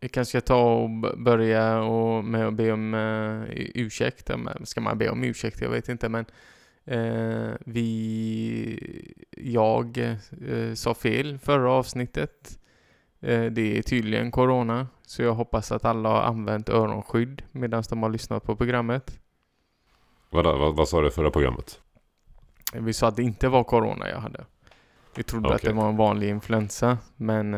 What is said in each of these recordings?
jag kanske ska ta och börja och med att be om uh, ursäkt. Ska man be om ursäkt? Jag vet inte men eh, vi, jag eh, sa fel förra avsnittet. Eh, det är tydligen corona. Så jag hoppas att alla har använt öronskydd medan de har lyssnat på programmet. Vadå, vad, vad sa du förra programmet? Vi sa att det inte var corona jag hade. Vi trodde att Okej. det var en vanlig influensa. Men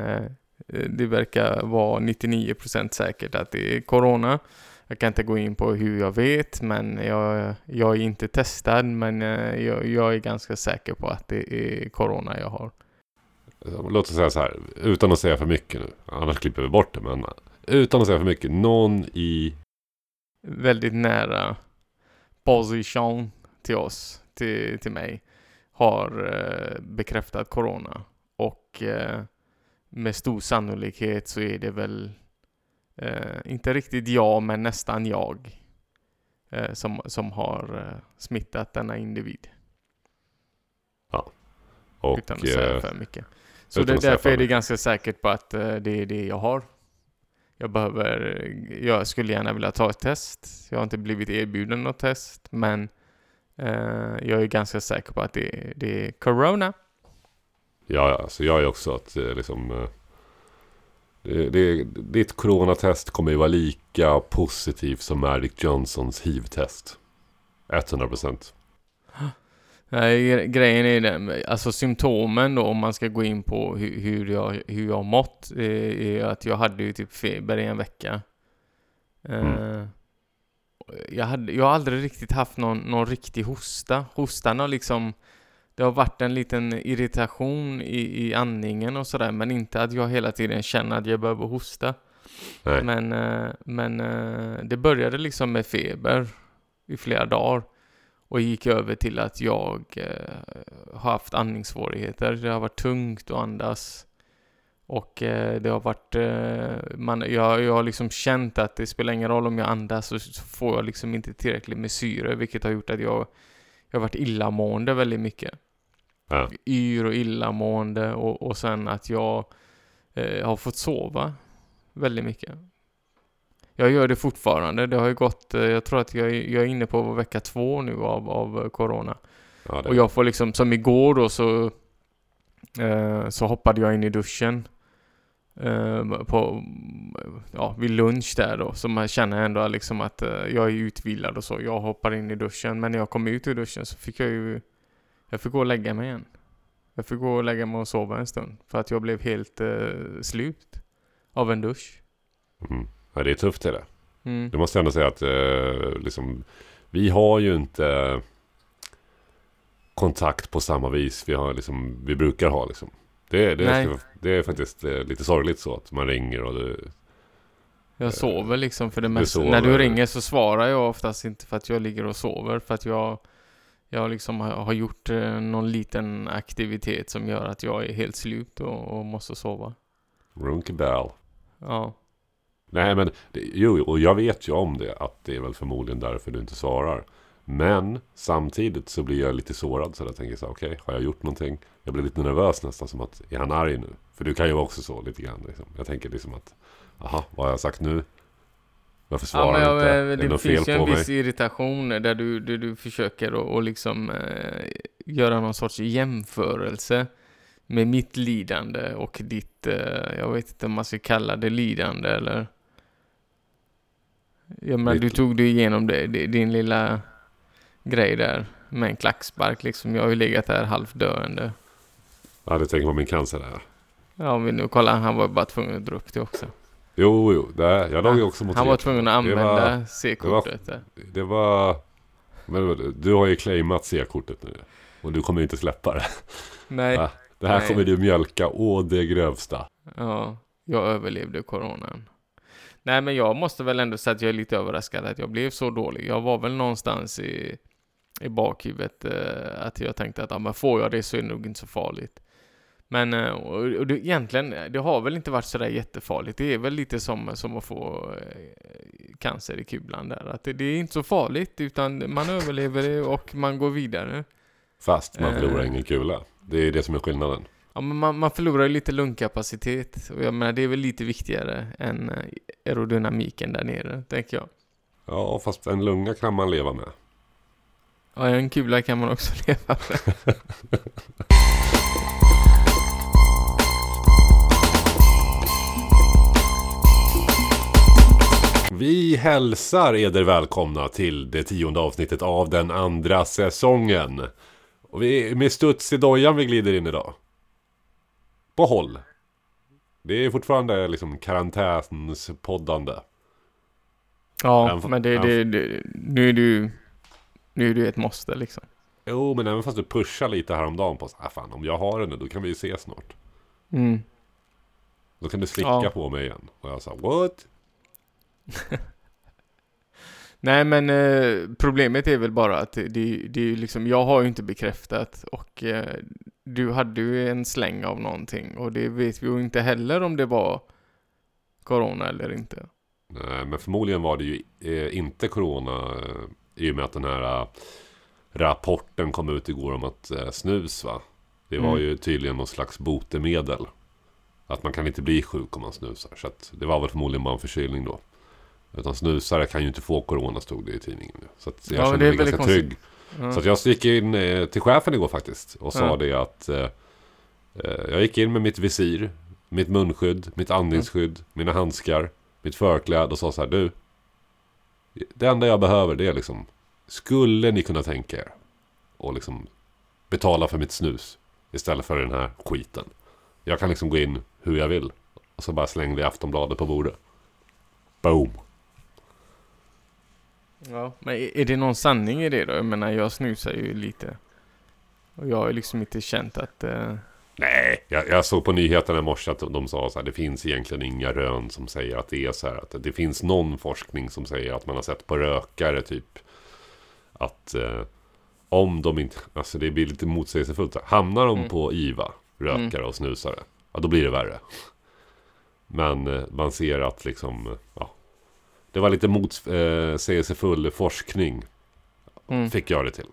det verkar vara 99% säkert att det är corona. Jag kan inte gå in på hur jag vet, men jag, jag är inte testad. Men eh, jag, jag är ganska säker på att det är corona jag har. Låt oss säga så här, utan att säga för mycket nu. Annars klipper vi bort det, men utan att säga för mycket. Någon i... Väldigt nära position till oss, till, till mig, har eh, bekräftat corona. Och eh, med stor sannolikhet så är det väl eh, inte riktigt jag, men nästan jag eh, som, som har eh, smittat denna individ. Och, utan att säga eh, för mycket. Så det, därför för är det ganska säkert på att eh, det är det jag har. Jag behöver, jag skulle gärna vilja ta ett test. Jag har inte blivit erbjuden något test, men eh, jag är ganska säker på att det, det är corona. Ja, ja, så jag är också att eh, liksom... eh, Det, det, ditt coronatest kommer ju vara lika positivt som Magic Johnsons hiv-test. 100%. Nej, gre- grejen är den, alltså symptomen då om man ska gå in på hur, hur, jag, hur jag mått, eh, är att jag hade ju typ feber i en vecka. Mm. jag, hade, jag har aldrig riktigt haft någon, någon riktig hosta. Hostan har liksom, det har varit en liten irritation i, i andningen och sådär, men inte att jag hela tiden känner att jag behöver hosta. Nej. Men, eh, men eh, det började liksom med feber i flera dagar och gick över till att jag eh, har haft andningssvårigheter. Det har varit tungt att andas. Och det har varit, man, jag, jag har liksom känt att det spelar ingen roll om jag andas så så får jag liksom inte tillräckligt med syre vilket har gjort att jag, jag har varit illamående väldigt mycket. Ja. Yr och illamående och, och sen att jag eh, har fått sova väldigt mycket. Jag gör det fortfarande. Det har ju gått, eh, jag tror att jag, är- jag är inne på vecka två nu av, av eh, corona. Ja, Och jag får liksom, som igår då så, eh, så hoppade jag in i duschen. Eh, på, ja, vid lunch där då. Så man känner ändå liksom att eh, jag är utvilad och så. Jag hoppar in i duschen. Men när jag kom ut ur duschen så fick jag ju, jag fick gå och lägga mig igen. Jag fick gå och lägga mig och sova en stund. För att jag blev helt eh, slut av en dusch. mm. ja, det är tufft det. Mm. Det måste jag ändå säga att eh, liksom, vi har ju inte kontakt på samma vis vi, har, liksom, vi brukar ha. Liksom. Det, det, är, det är faktiskt eh, lite sorgligt så att man ringer och det, Jag sover liksom för det du mesta. När du ringer så svarar jag oftast inte för att jag ligger och sover. För att jag, jag liksom har, gjort eh, någon liten aktivitet som gör att jag är helt slut och, och måste sova. Runky bell. Ja. Nej men, det, jo, och jag vet ju om det. Att det är väl förmodligen därför du inte svarar. Men samtidigt så blir jag lite sårad. Så jag tänker så okej, har jag gjort någonting? Jag blir lite nervös nästan som att, är han arg nu? För du kan ju också så lite grann. Liksom. Jag tänker liksom att, aha, vad har jag sagt nu? Varför Ja, svarar men du jag, inte? det det finns ju en på mig? viss irritation där du, du, du försöker att och liksom eh, göra någon sorts jämförelse med mitt lidande och ditt, eh, jag vet inte om man ska kalla det lidande eller Jag menar, du tog dig igenom det, din lilla grej där med en klackspark liksom. Jag har ju legat där halvt döende. Ja, du tänker på min cancer där. Ja, om vi nu kollar, han var bara tvungen att dra upp det också. Jo, jo, det, jag låg ju också mot Han var det. tvungen att Det använda C-kortet. där. Det var... Men du har ju claimat C-kortet nu. Och du kommer inte släppa det. Nej. Det här Nej. kommer du mjölka å det grövsta. Ja, jag överlevde coronan. Nej, men jag måste väl ändå säga att jag är lite överraskad att jag blev så dålig. Jag var väl någonstans i, i bakhuvudet eh, att jag tänkte att ja, men får jag det så är det nog inte så farligt. Men eh, och, det, egentligen, det har väl inte varit sådär jättefarligt. Det är väl lite som, som att få eh, cancer i kulan där. Att det, det är inte så farligt, utan man överlever det och man går vidare. Fast man Eh. förlorar ingen kula. Det är det som är skillnaden. Ja, men man, man förlorar ju lite lungkapacitet. Och jag menar, det är väl lite viktigare än eh, aerodynamiken där nere, tänker jag. Ja, fast en lunga kan man leva med. Ja, en kula kan man också leva med. Vi hälsar eder välkomna till det tionde avsnittet av den andra säsongen. Och vi är med studs i dojan vi glider in idag. På håll. Det är fortfarande liksom karantänspoddande. Ja, Även men det, det, det, nu är du nu är du ett måste liksom. Jo, men även fast du pushar lite häromdagen på så ah, fan om jag har den nu då kan vi ju ses snart. Mm. Då kan du slicka Ja. på mig igen. Och jag sa what? Nej men eh, problemet är väl bara att det, det, det är ju liksom, jag har ju inte bekräftat och eh, du hade ju en släng av någonting och det vet vi ju inte heller om det var Corona eller inte. Nej, men förmodligen var det ju eh, inte corona eh, i och med att den här eh, rapporten kom ut igår om att eh, snus va. Det var Mm. ju tydligen någon slags botemedel. Att man kan inte bli sjuk om man snusar. Så att det var väl förmodligen bara en förkylning då. Utan snusare kan ju inte få corona stod det i tidningen. nu. Så att jag Ja, kände det är mig ganska konstigt. trygg. Ja. Så att jag gick in eh, till chefen igår faktiskt. Och sa Ja. det att eh, eh, jag gick in med mitt visir, mitt munskydd, mitt andningsskydd, mina handskar, mitt förkläde och sa så här du. Det enda jag behöver det är liksom. Skulle ni kunna tänka er. Och liksom betala för mitt snus. Istället för den här skiten. Jag kan liksom gå in hur jag vill. Och så bara slängde jag Aftonbladet på bordet. Boom. Ja, men är det någon sanning i det då? Jag menar, jag snusar ju lite. Och jag har ju liksom inte känt att... Eh, Nej, jag, jag såg på nyheterna i morse att de sa så här. Det finns egentligen inga rön som säger att det är så här. Att det finns någon forskning som säger att man har sett på rökare typ. Att eh, om de inte, alltså det blir lite motsägelsefullt. Hamnar de Mm. på IVA, rökare och snusare. Ja, då blir det värre. Men eh, man ser att liksom, ja. Det var lite motsägelsefull forskning. mm, Fick jag det till.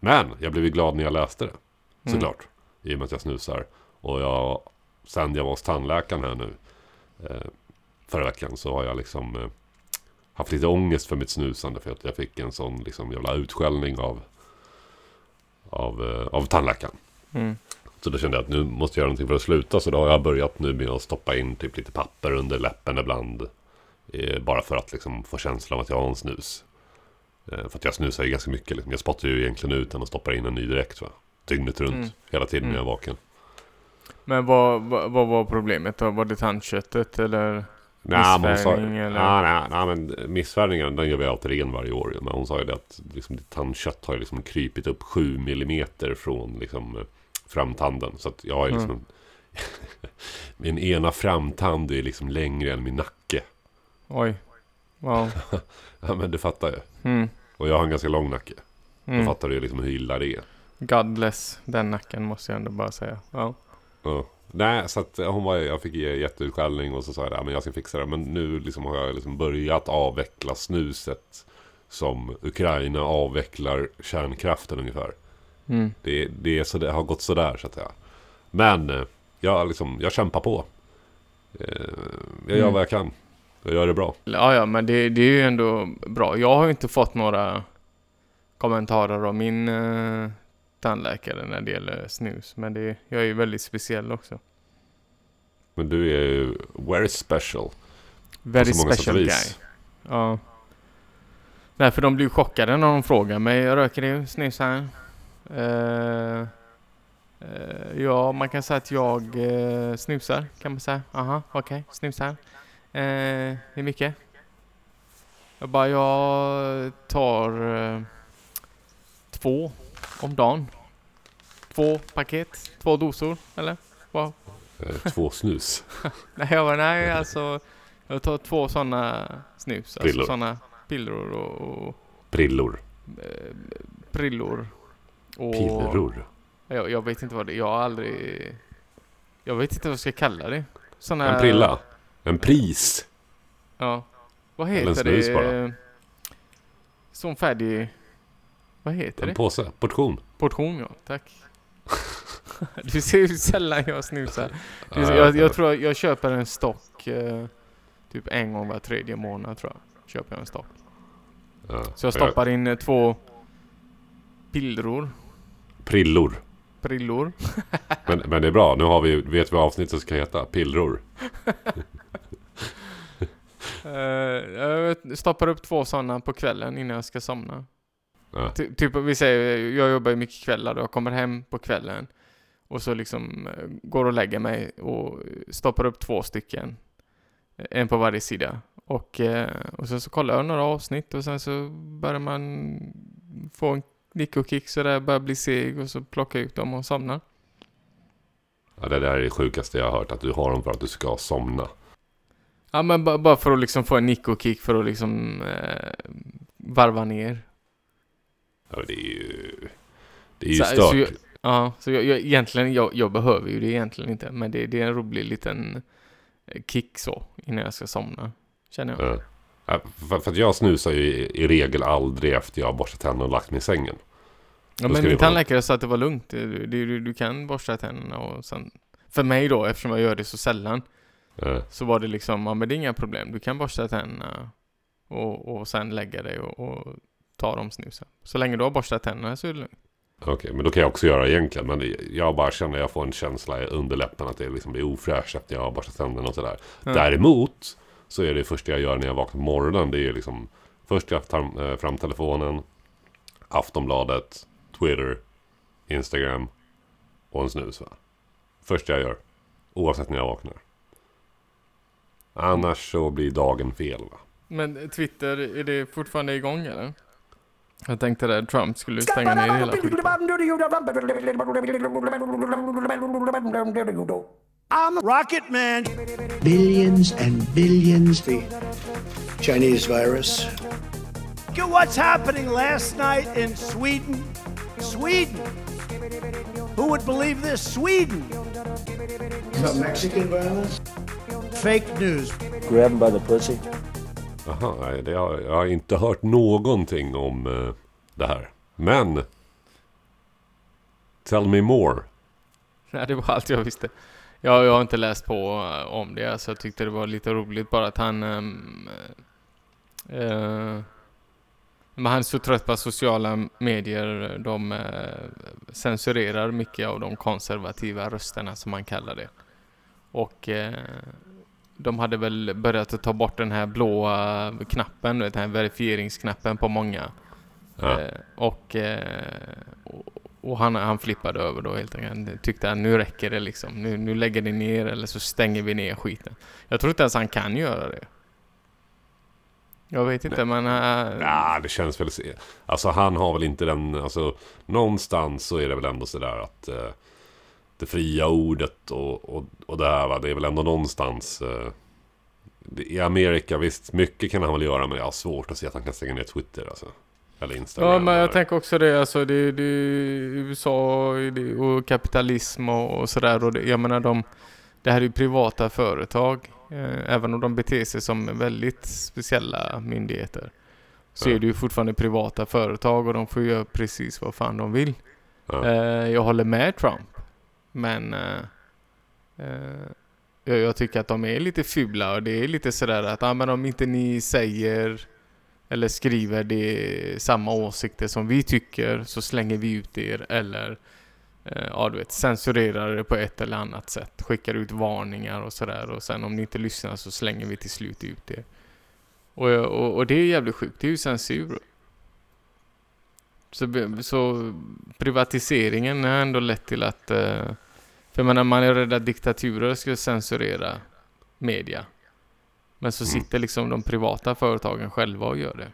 Men jag blev ju glad när jag läste det. Mm. Såklart. I och med att jag snusar. Och jag, sen jag var hos tandläkaren här nu. Eh, förra veckan så har jag liksom eh, haft lite ångest för mitt snusande. För att jag fick en sån liksom jävla utskällning av, av, eh, av tandläkaren. mm, Så då kände jag att nu måste jag göra någonting för att sluta. Så då har jag börjat nu med att stoppa in typ lite papper under läppen ibland. Eh, bara för att liksom få känslan av att jag har en snus. Eh, för att jag snusar ju ganska mycket. Liksom. Jag spottar ju egentligen ut den och stoppar in en ny direkt. Va? Dygnet runt. Mm. Hela tiden när jag är Mm. vaken. Men vad, vad, vad var problemet då? Var det tandköttet eller? Nej, men hon sa, Missfärgning, eller? nej, nej, nej, men missfärgningen den gör vi alltid ren varje år. Men hon sa ju det att liksom, ditt tandkött har ju liksom krypit upp 7 millimeter från liksom, eh, framtanden. Så att jag har ju liksom... Mm. min ena framtand är liksom längre än min nacke. Oj. Wow. Ja, men du fattar ju. Mm. Och jag har en ganska lång nacke. Då Mm. fattar du ju liksom hur illa det är. God bless den nacken måste jag ändå bara säga. Ja. Ja. Nej, så att hon var, jag fick ge jätteutskällning och så sa jag att men jag ska fixa det. Men nu liksom har jag liksom börjat avveckla snuset. Som Ukraina avvecklar kärnkraften ungefär. Mm. Det, det, är så, det har gått sådär så att säga. Men eh, jag, liksom, jag kämpar på. Eh, Jag gör Mm. vad jag kan. Jag gör det bra. Ja, ja, men det, det är ju ändå bra. Jag har ju inte fått några kommentarer av min eh, tandläkare när det gäller snus. Men det, jag är ju väldigt speciell också. Men du är ju very special. Very special guy. Ja. Därför de blir chockade när de frågar mig, röker du snus här? Eh, eh, ja, man kan säga att jag eh, snusar, kan man säga. Aha, okej, snusar. Eh, hur mycket? Jag bara, jag tar eh, två om dagen. Två paket, två dosor, eller? Vad? Eh, Två snus. Nej, jag bara, nej alltså. Jag tar två sådana snus. Prillor. Alltså sådana pillror och, och Prillor. eh, prillor. Och Pirror. Jag, jag vet inte vad det är. Jag har aldrig... Jag vet inte vad jag ska kalla det. Såna, En prilla. En pris. Ja. Vad Eller en heter snus det? bara. Som färdig... Vad heter En det? påse. Portion. Portion, ja. Tack. Du ser hur sällan jag snusar. Du, Ja, jag, jag tror jag, jag köper en stock eh, typ en gång var tredje månad tror jag. Köper jag en stock. Ja. Så jag stoppar in eh, två pillror. Prillor. Prillor. Men, men det är bra, nu har vi, vet vi vad avsnittet ska heta. Pillror. Eh, jag stoppar upp två sådana på kvällen innan jag ska somna. Ja. Ty, typ vi säger, jag jobbar ju mycket kvällar och jag kommer hem på kvällen. Och så liksom eh, går och lägger mig och stoppar upp två stycken. Eh, En på varje sida. Och, och sen så kollar jag några avsnitt och sen så börjar man få en nick och kick sådär, börjar bli seg och så plockar jag ut dem och somnar. Ja, det där är det sjukaste jag har hört. Att du har dem för att du ska somna. Ja men ba- bara för att liksom få en nick och kick för att liksom eh, varva ner. Ja, det är ju... Det är ju Så- jag- Ja, så jag, jag, egentligen, jag, jag behöver ju det egentligen inte. Men det, det är en rolig liten eh, kick så, innan jag ska somna. Känner jag. Ja. Ja, för, för att jag snusar ju i, i regel aldrig efter jag har borstat tänderna och lagt mig i sängen. Ja, men min tandläkare sa att det var lugnt. Du, du, du kan borsta tänderna och sen... För mig då, eftersom jag gör det så sällan, Ja. så var det liksom, ja men det är inga problem. Du kan borsta tänderna och, och sen lägga dig och, och ta dem snusen. Så länge du har borstat tänderna så är det lugnt. Okej, men då kan jag också göra egentligen. Men jag bara känner att jag får en känsla i underläppen att det liksom blir ofräscht efter jag har borstat tänderna och sådär. Ja. Däremot så är det första jag gör när jag vaknar på morgonen. Det är liksom först jag tar eh, fram telefonen, Aftonbladet, Twitter, Instagram och en snus va. Första jag gör. Oavsett när jag vaknar. Annars så blir dagen fel va. Men Twitter, är det fortfarande igång eller? Jag tänkte det, Trump skulle stänga ner hela skiten. I'm Rocket Man. billions and billions. The Chinese virus. Look at what's happening last night in Sweden. Sweden. Who would believe this? Sweden. The Mexican virus. Fake news. grab him by the pussy. Jaha, nej, det har, jag har inte hört någonting om eh, det här. Men... Tell me more. Nej, det var allt jag visste. Jag, jag har inte läst på eh, om det, alltså jag tyckte det var lite roligt bara att han... ehm, eh, men han är så trött på att sociala medier, de eh, censurerar mycket av de konservativa rösterna som man kallar det. Och eh, de hade väl börjat ta bort den här blåa knappen, du vet, den här verifieringsknappen på många. Ja. Eh, och, eh, och, och han, han flippade över då helt enkelt. Han Tyckte att nu räcker det liksom. Nu, nu lägger ni ner eller så stänger vi ner skiten. Jag tror inte ens han kan göra det. Jag vet inte men... Uh, Ja, det känns väl... Alltså han har väl inte den... Alltså någonstans så är det väl ändå sådär att... Eh, det fria ordet och, och, och det här va. Det är väl ändå någonstans... Eh, I Amerika visst, mycket kan han väl göra men jag har svårt att se att han kan stänga ner Twitter alltså. Eller Instagram. Ja men jag eller- tänker också det, alltså det, det USA och kapitalism och, och sådär och det, jag menar de Det här är ju privata företag eh, Även om de beter sig som väldigt speciella myndigheter Så Ja. är det ju fortfarande privata företag och de får göra precis vad fan de vill Ja. eh, Jag håller med Trump men eh, eh, jag, jag tycker att de är lite fula och det är lite sådär att ah, men om inte ni säger eller skriver det samma åsikter som vi tycker så slänger vi ut er eller eh, ja du vet censurerar det på ett eller annat sätt. Skickar ut varningar och sådär och sen om ni inte lyssnar så slänger vi till slut ut er. Och, och, och det är jävligt sjukt, det är ju censur. Så, så privatiseringen har ändå lett till att eh, för jag menar man är rädd att diktaturer ska censurera media. Men så Mm. sitter liksom de privata företagen själva och gör det.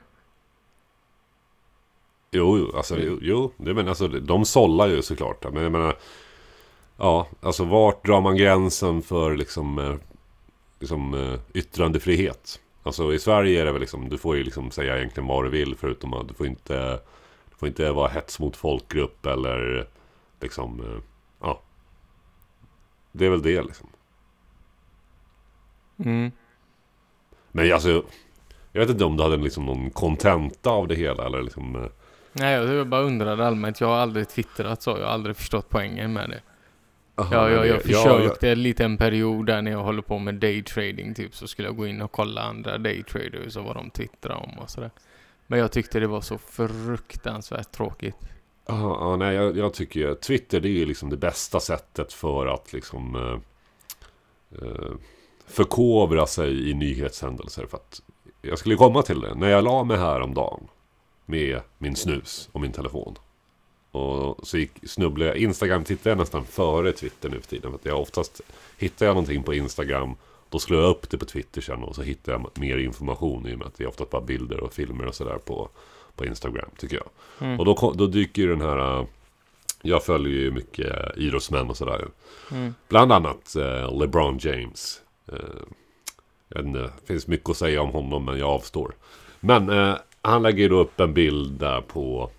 Jo, jo, alltså, jo, jo det men, alltså, de sållar ju såklart. Men jag menar, ja, alltså vart drar man gränsen för liksom, eh, liksom eh, yttrandefrihet? Alltså i Sverige är det väl liksom, du får ju liksom säga egentligen vad du vill förutom att du får inte, du får inte vara hets mot folkgrupp eller liksom, eh. Det är väl det liksom. Mm. Men alltså, jag vet inte om du hade liksom någon kontenta av det hela eller liksom, eh, Nej, jag bara undrade allmänt. Jag har aldrig twittrat så. Jag har aldrig förstått poängen med det. Aha, jag, men- jag ja, försökte en liten period där när jag håller på med daytrading typ så skulle jag gå in och kolla andra daytraders och vad de twittrar om och sådär. Men jag tyckte det var så fruktansvärt tråkigt. Ja, ah, nej, jag, jag tycker ju- Twitter det är ju liksom det bästa sättet för att liksom eh, eh, förkovra sig i nyhetshändelser. För att jag skulle komma till det. När jag la mig här om dagen med min snus och min telefon. Och så gick, snubblade jag. Instagram tittar jag nästan före Twitter nu för tiden. För att jag oftast hittar jag någonting på Instagram. Då slår jag upp det på Twitter sen och så hittar jag mer information i och med att det är oftast bara bilder och filmer och sådär på, på Instagram tycker jag. Mm. Och då, då dyker ju den här... äh, Jag följer ju mycket äh, idrottsmän och sådär. Mm. Bland annat äh, LeBron James. Äh, jag vet inte, det finns mycket att säga om honom men jag avstår. Men äh, han lägger ju då upp en bild där på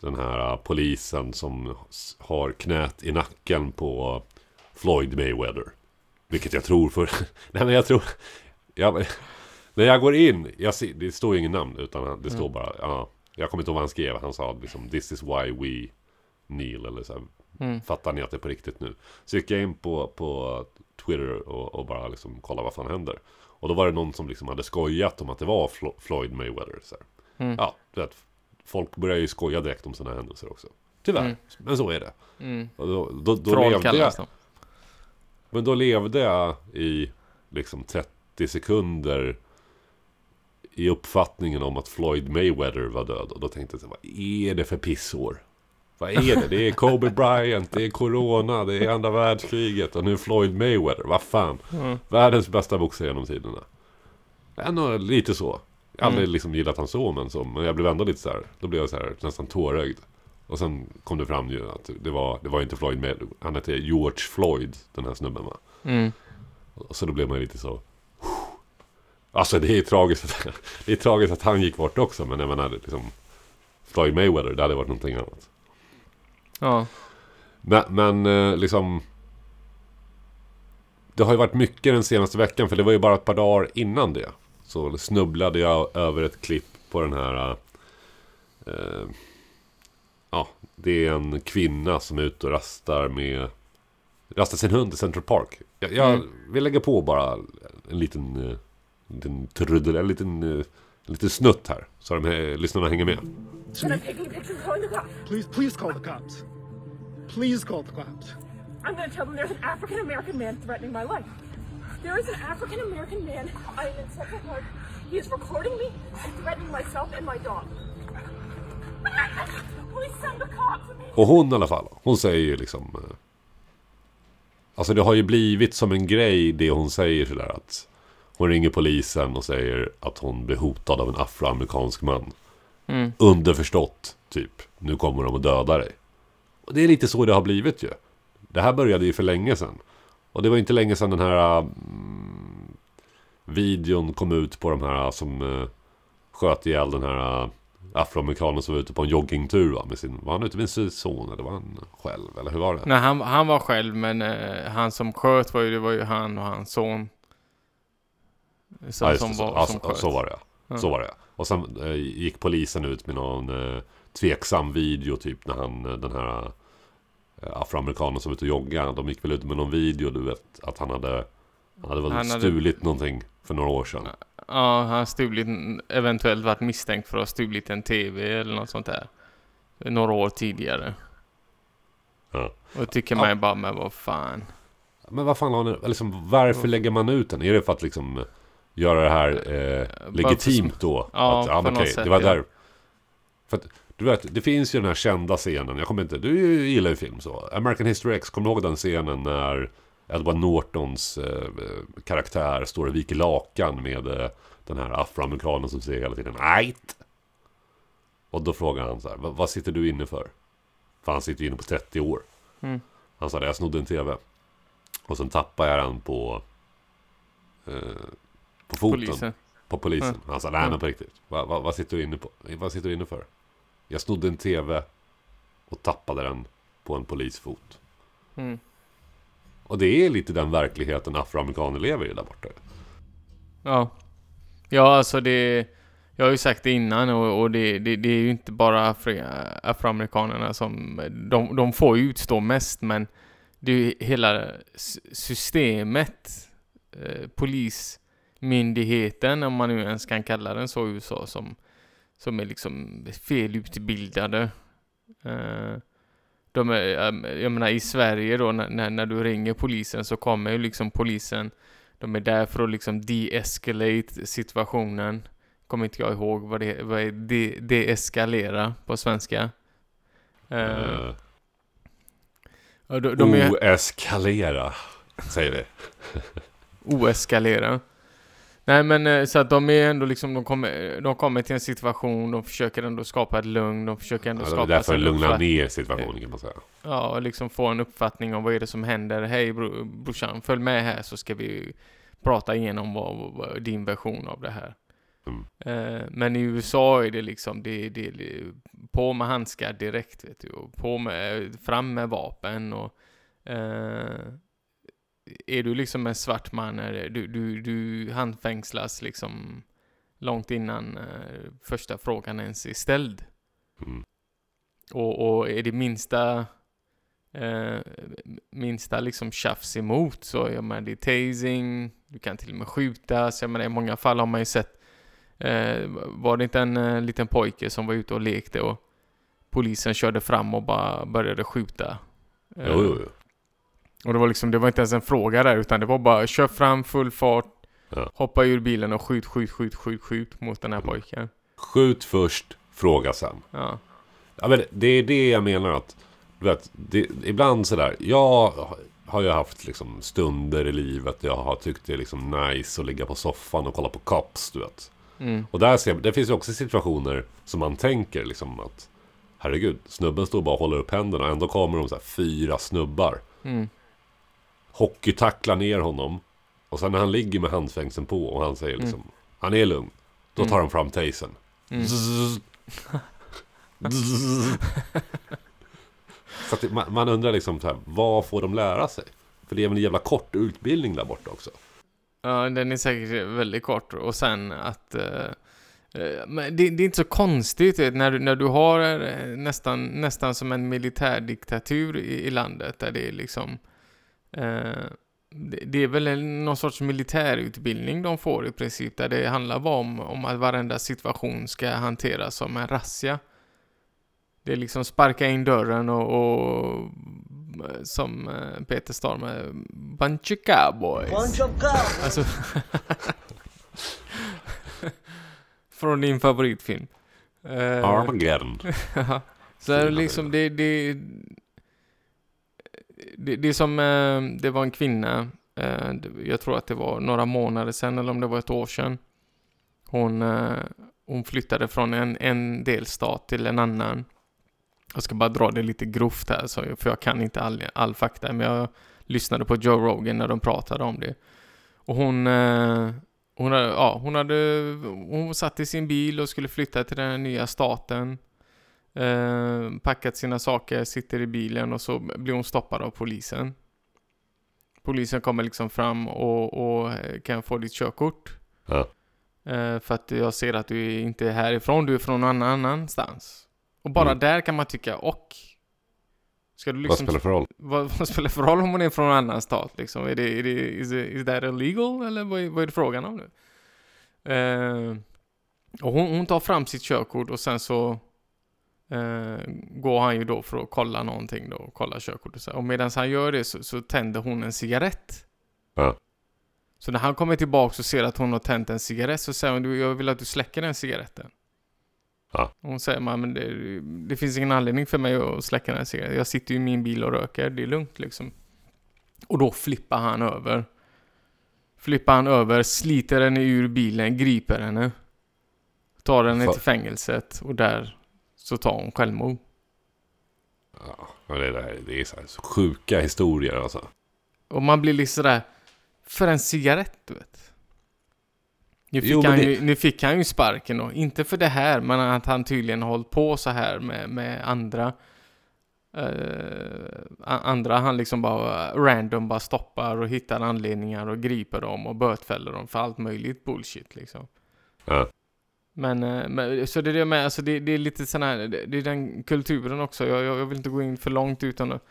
den här polisen som har knät i nacken på Floyd Mayweather. Vilket jag tror för... Nej men jag tror... Jag, när jag går in, jag ser, det står ju ingen namn utan det står bara... Ja, jag kommer inte ihåg vad han skrev. Han sa liksom This is why we kneel eller så här, Mm. Fattar ni att det är på riktigt nu? Så gick jag in på, på Twitter och, och bara liksom kolla vad fan händer. Och då var det någon som liksom hade skojat om att det var Flo- Floyd Mayweather. Så här. Mm. Ja, du vet, folk börjar ju skoja direkt om sådana händelser också. Tyvärr, Mm. men så är det. Mm. Och då, då, då Troll levde jag, kallas de. men då levde jag i liksom 30 sekunder i uppfattningen om att Floyd Mayweather var död. Och då tänkte jag, vad är det för pissår? Vad är det? Det är Kobe Bryant, det är Corona, det är andra världskriget och nu Floyd Mayweather. Vad fan? Mm. Världens bästa boxare genom tiderna. Nog lite så. Jag har aldrig Mm. liksom gillat han så, men, så, men jag blev ändå lite så här. Då blev jag så här nästan tårögd. Och sen kom det fram ju att det var, det var inte Floyd Mayweather. Han hette George Floyd, den här snubben va. Mm. Och så då blev man lite så... Alltså det är tragiskt att, det är tragiskt att han gick bort också. Men jag menar liksom... Floyd Mayweather, det hade varit någonting annat. Ja. Men, men eh, liksom... Det har ju varit mycket den senaste veckan. För det var ju bara ett par dagar innan det. Så snubblade jag över ett klipp på den här... Eh, ja, det är en kvinna som är ute och rastar med... Rastar sin hund i Central Park. Jag, jag Mm. vill lägga på bara en liten... En liten truddel, en liten, eh, en liten snutt här. Så de här lyssnarna hänger med. Please, please call the cops. Please call the cops. I'm gonna tell them there's an African American man threatening my life. There is an African American man. I am in Central Park. He is recording me and threatening myself and my dog. Please send the cops. Och hon i alla fall, hon säger ju liksom... eh, Alltså det har ju blivit som en grej det hon säger sådär att... Hon ringer polisen och säger att hon blir hotad av en afroamerikansk man. Mm. Underförstått, typ. Nu kommer de att döda dig. Och det är lite så det har blivit ju. Det här började ju för länge sedan. Och det var inte länge sedan den här... Mm, videon kom ut på de här som uh, sköt ihjäl den här... Uh, afroamerikanen som var ute på en joggingtur va? Med sin, var han ute med sin son eller var han själv? Eller hur var det? Nej, han, han var själv, men eh, han som sköt var ju, det var ju han och hans son. Som, Ja, som, var, ja, som så, sköt. så var det Ja. Så var det Och sen eh, gick polisen ut med någon eh, tveksam video typ när han, eh, den här eh, afroamerikanen som var ute och joggade. De gick väl ut med någon video du vet att han hade, han hade väl Han hade- stulit någonting för några år sedan. Ja, han har stulit, eventuellt varit misstänkt för att ha stulit en TV eller något sånt där. Några år tidigare. Ja. Och tycker Ja. man ju bara, men vad fan. Men vad fan har ni, liksom, varför lägger man ut den? Är det för att liksom göra det här eh, Bara legitimt då? Ja, att, ja men okej, sätt, det var där. För att, du vet, det finns ju den här kända scenen. Jag kommer inte, du gillar ju film så. American History X, kommer du ihåg den scenen när Edward Nortons eh, karaktär står och viker lakan med eh, den här afroamerikanen som säger hela tiden Ajt! Och då frågar han så här, "Vad- vad sitter du inne för? För han sitter ju inne på 30 år. Mm. Han sa det, jag snodde en TV. Och sen tappade jag den på... Eh, på foten. Polisen. På polisen. Han sa, nej men på riktigt. Vad, vad, vad, sitter du inne på? Vad sitter du inne för? Jag snodde en TV och tappade den på en polisfot. Mm. Och det är lite den verkligheten afroamerikaner lever i där borta. Ja. Ja, alltså det... Jag har ju sagt det innan och, och det, det, det är ju inte bara afri, afroamerikanerna som... De, de får ju utstå mest men det är ju hela systemet, eh, polismyndigheten, om man nu ens kan kalla den så i USA, som, som är liksom felutbildade. Eh, de är, eh, jag menar i Sverige då, när, när, du ringer polisen så kommer ju liksom polisen, de är där för att liksom de-escalate situationen. Kommer inte jag ihåg vad det vad är de, deeskalera på svenska. Uh, de, de är, Oeskalera, säger vi. oeskalera. Nej men eh, så att de är ändå liksom, de kommer, de kommer till en situation, de försöker ändå skapa ett lugn, de försöker ändå Ja, det är skapa därför lugna ner situationen kan man säga. Ja, och liksom få en uppfattning om vad är det som händer. Hej bro, brorsan, följ med här så ska vi prata igenom vad, vad, din version av det här. Mm. Eh, men i USA är det liksom, det, det, det på med handskar direkt vet du. Och på med, fram med vapen och eh, är du liksom en svart man, är du, du, du handfängslas liksom långt innan eh, första frågan ens är ställd. Mm. Och, och är det minsta eh, minsta liksom tjafs emot så jag menar det är tasing, du kan till och med skjutas. Jag menar i många fall har man ju sett eh, var det inte en eh, liten pojke som var ute och lekte och polisen körde fram och bara började skjuta. Eh, Jo, jo, jo. Och det var liksom, det var inte ens en fråga där utan det var bara kör fram full fart, Ja. hoppa ur bilen och skjut, skjut, skjut, skjut, skjut mot den här pojken. Skjut först, fråga sen. Ja. Ja, men det är det jag menar att... Du vet, det, ibland sådär. Jag har ju haft liksom stunder i livet jag har tyckt det är liksom nice att ligga på soffan och kolla på Cops, du vet. Mm. Och där ser, det finns ju också situationer som man tänker liksom att Herregud, snubben står bara och håller upp händerna och ändå kommer de så här fyra snubbar. Mm. Hockeytacklar ner honom. Och sen när han ligger med handfängseln på och han säger liksom Han är lugn. Då tar de fram tasern. Mm. Zzz. Zzz. Så det, man, man undrar liksom så här, vad får de lära sig? För det är väl en jävla kort utbildning där borta också. Ja, den är säkert väldigt kort. Och sen att... eh, eh, men det, det är inte så konstigt vet, när, du, när du har eh, nästan, nästan som en militärdiktatur i, i landet där det är liksom... Eh, det, är väl en, någon sorts militärutbildning de får i princip där det handlar bara om, om att varenda situation ska hanteras som en razzia. Det är liksom sparka in dörren och, och som eh, Peter Stormare, bunch of cowboys. Bunch of cows. Alltså... Från din favoritfilm. Eh, Armageddon. så liksom, det, det, det, det är som, eh, det var en kvinna, eh, jag tror att det var några månader sedan eller om det var ett år sedan. Hon, eh, hon flyttade från en, en delstat till en annan. Jag ska bara dra det lite grovt här, så, för jag kan inte all, all fakta, men jag lyssnade på Joe Rogan när de pratade om det. Och hon, hon, hade, ja, hon hade, hon satt i sin bil och skulle flytta till den nya staten. Eh, packat sina saker, sitter i bilen och så blir hon stoppad av polisen. Polisen kommer liksom fram och, och kan jag få ditt körkort. Ja. Eh, för att jag ser att du är inte är härifrån, du är från någon annanstans. Och bara Mm. där kan man tycka, och Ska du Vad liksom spelar det för roll? vad, vad spelar för roll om hon är från en annan stat liksom? Är det, är det, is, it, is that illegal? Eller vad är, vad är det frågan om nu? Eh, och hon, hon tar fram sitt körkort och sen så eh, går han ju då för att kolla någonting då, kolla körkortet. Här. Och medan han gör det så, så tänder hon en cigarett. Ja. Så när han kommer tillbaka och ser att hon har tänt en cigarett så säger hon, "Du, jag vill att du släcker den cigaretten. Ja. Och hon säger, "Men, det, det finns ingen anledning för mig att släcka den här cigaretten. Jag sitter ju i min bil och röker, det är lugnt liksom. Och då flippar han över. Flippar han över, sliter henne ur bilen, griper henne. Tar henne till fängelset och där så tar hon självmord. Ja, det, där, det är så, här, sjuka historier alltså. Och man blir liksom sådär, för en cigarett du vet. Nu fick, Jo, han det- ju, nu fick han ju sparken då. Inte för det här, men att han tydligen har hållit på så här med, med andra. a- andra han liksom bara random bara stoppar och hittar anledningar och griper dem och bötfäller dem för allt möjligt bullshit liksom. Ja. Men, eh, men så det är det med, alltså det, det är lite sån här, det, det är den kulturen också. Jag, jag, jag vill inte gå in för långt utan att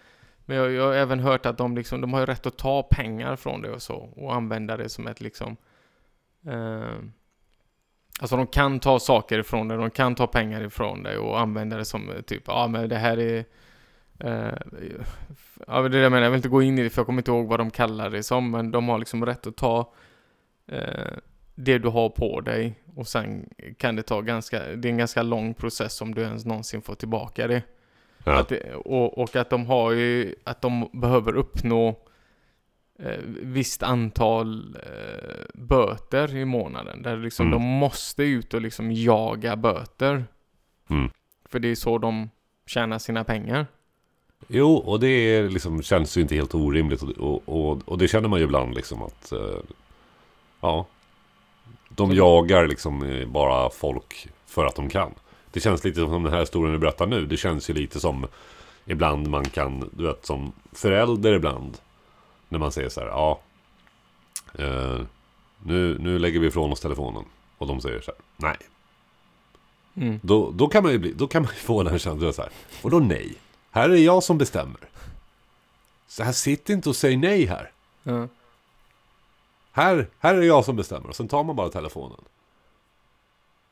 Men jag, jag har även hört att de liksom, de har ju rätt att ta pengar från det och så och använda det som ett liksom eh, Alltså de kan ta saker ifrån dig, de kan ta pengar ifrån dig och använda det som eh, typ, ja ah, men det här är eh, Ja det är det jag menar, jag vill inte gå in i det för jag kommer inte ihåg vad de kallar det som, men de har liksom rätt att ta eh, det du har på dig och sen kan det ta ganska, det är en ganska lång process om du ens någonsin får tillbaka det. Ja. Att det och, och att de har ju, att de behöver uppnå eh, visst antal eh, böter i månaden. Där liksom Mm. de måste ut och liksom jaga böter. Mm. För det är så de tjänar sina pengar. Jo, och det är liksom, känns ju inte helt orimligt. Och, och, och, det känner man ju ibland liksom att... Eh, ja. De jagar liksom eh, bara folk för att de kan. Det känns lite som den här historien du berättar nu. Det känns ju lite som ibland man kan, du vet som förälder ibland. När man säger så här, ja. Eh, nu, nu lägger vi ifrån oss telefonen. Och de säger så här, nej. Mm. Då, då, kan man ju bli, då kan man få den känslan så här. Och då nej. Här är jag som bestämmer. Så här, sitt inte och säg nej här. Ja. Här, här är det jag som bestämmer. Och sen tar man bara telefonen.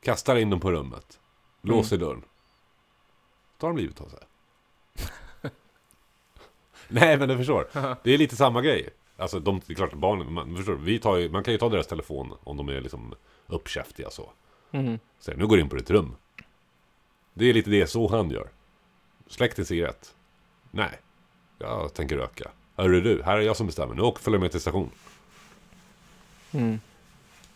Kastar in den på rummet. Låser dörren. Då har de livet av sig. nej, men du förstår. Det är lite samma grej. Alltså, de, det är klart barnen, man, förstår, vi tar ju, man kan ju ta deras telefon om de är liksom uppkäftiga så. Mm. Säger nu går du in på ditt rum. Det är lite det så han gör. Släck din cigarett. Nej, jag tänker röka. Hörru du, här är jag som bestämmer. Nu åker följer med till station. Mm.